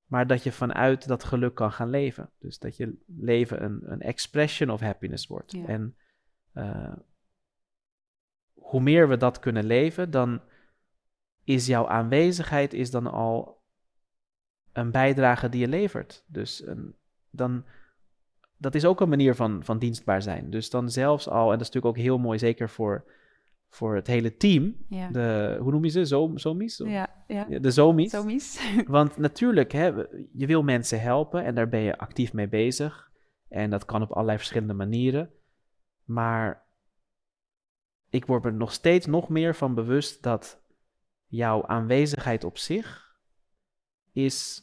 maar dat je vanuit dat geluk kan gaan leven. Dus dat je leven een, een expression of happiness wordt. En uh, hoe meer we dat kunnen leven, dan is jouw aanwezigheid is dan al een bijdrage die je levert. Dus een, dan, dat is ook een manier van, van dienstbaar zijn. Dus dan zelfs al, en dat is natuurlijk ook heel mooi, zeker voor, voor het hele team. Ja. De, hoe noem je ze? Zo, zomies? Ja, ja. De zomies. zomies. Want natuurlijk, hè, je wil mensen helpen en daar ben je actief mee bezig. En dat kan op allerlei verschillende manieren. Maar ik word er nog steeds nog meer van bewust dat jouw aanwezigheid op zich is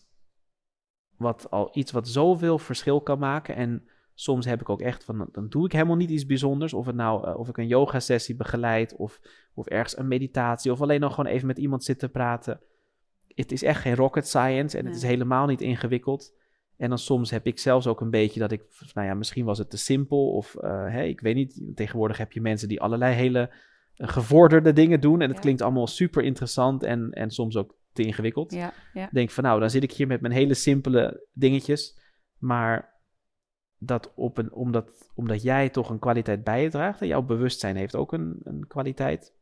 wat al iets wat zoveel verschil kan maken. En soms heb ik ook echt van, dan doe ik helemaal niet iets bijzonders. Of, het nou, uh, of ik een yoga sessie begeleid, of, of ergens een meditatie, of alleen nog gewoon even met iemand zitten praten. Het is echt geen rocket science en het is helemaal niet ingewikkeld. En dan soms heb ik zelfs ook een beetje dat ik, nou ja, misschien was het te simpel. Of uh, ik weet niet, tegenwoordig heb je mensen die allerlei hele eh, gevorderde dingen doen. En het klinkt allemaal super interessant en, en soms ook te ingewikkeld. Ja, ja. Denk van nou, dan zit ik hier met mijn hele simpele dingetjes. Maar dat op een, omdat, omdat jij toch een kwaliteit bijdraagt en jouw bewustzijn heeft ook een, een kwaliteit.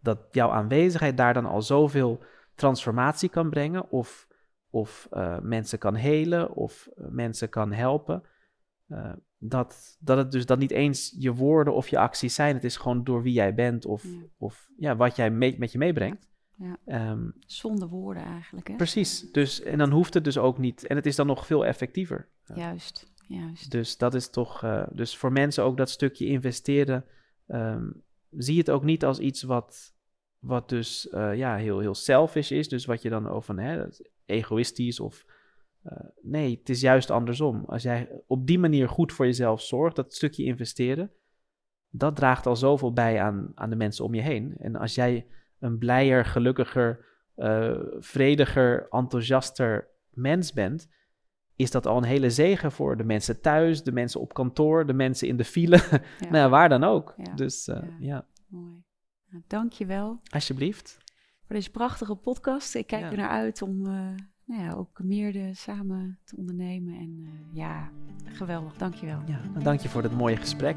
Dat jouw aanwezigheid daar dan al zoveel transformatie kan brengen. Of of uh, mensen kan helen of uh, mensen kan helpen. Uh, dat, dat het dus dat niet eens je woorden of je acties zijn. Het is gewoon door wie jij bent of, ja. of ja, wat jij mee, met je meebrengt. Ja. Um, Zonder woorden eigenlijk. Hè? Precies. Dus, en dan hoeft het dus ook niet. En het is dan nog veel effectiever. Juist, juist. Dus dat is toch. dus voor mensen ook dat stukje investeren. Um, zie het ook niet als iets wat, wat dus ja, heel, heel selfish is. Dus wat je dan over. Hè, egoïstisch of. Uh, nee, het is juist andersom. Als jij op die manier goed voor jezelf zorgt, dat stukje investeren, dat draagt al zoveel bij aan, aan de mensen om je heen. En als jij een blijer, gelukkiger, uh, vrediger, enthousiaster mens bent, is dat al een hele zegen voor de mensen thuis, de mensen op kantoor, de mensen in de file, ja. nou, waar dan ook. Ja. Dus uh, ja. ja. Mooi. Nou, dank je wel. Alsjeblieft voor deze prachtige podcast. Ik kijk er naar uit om uh, nou ja, ook meer de, samen te ondernemen. En ja, geweldig. Dankjewel. Ja, nou, dank je voor dit mooie gesprek.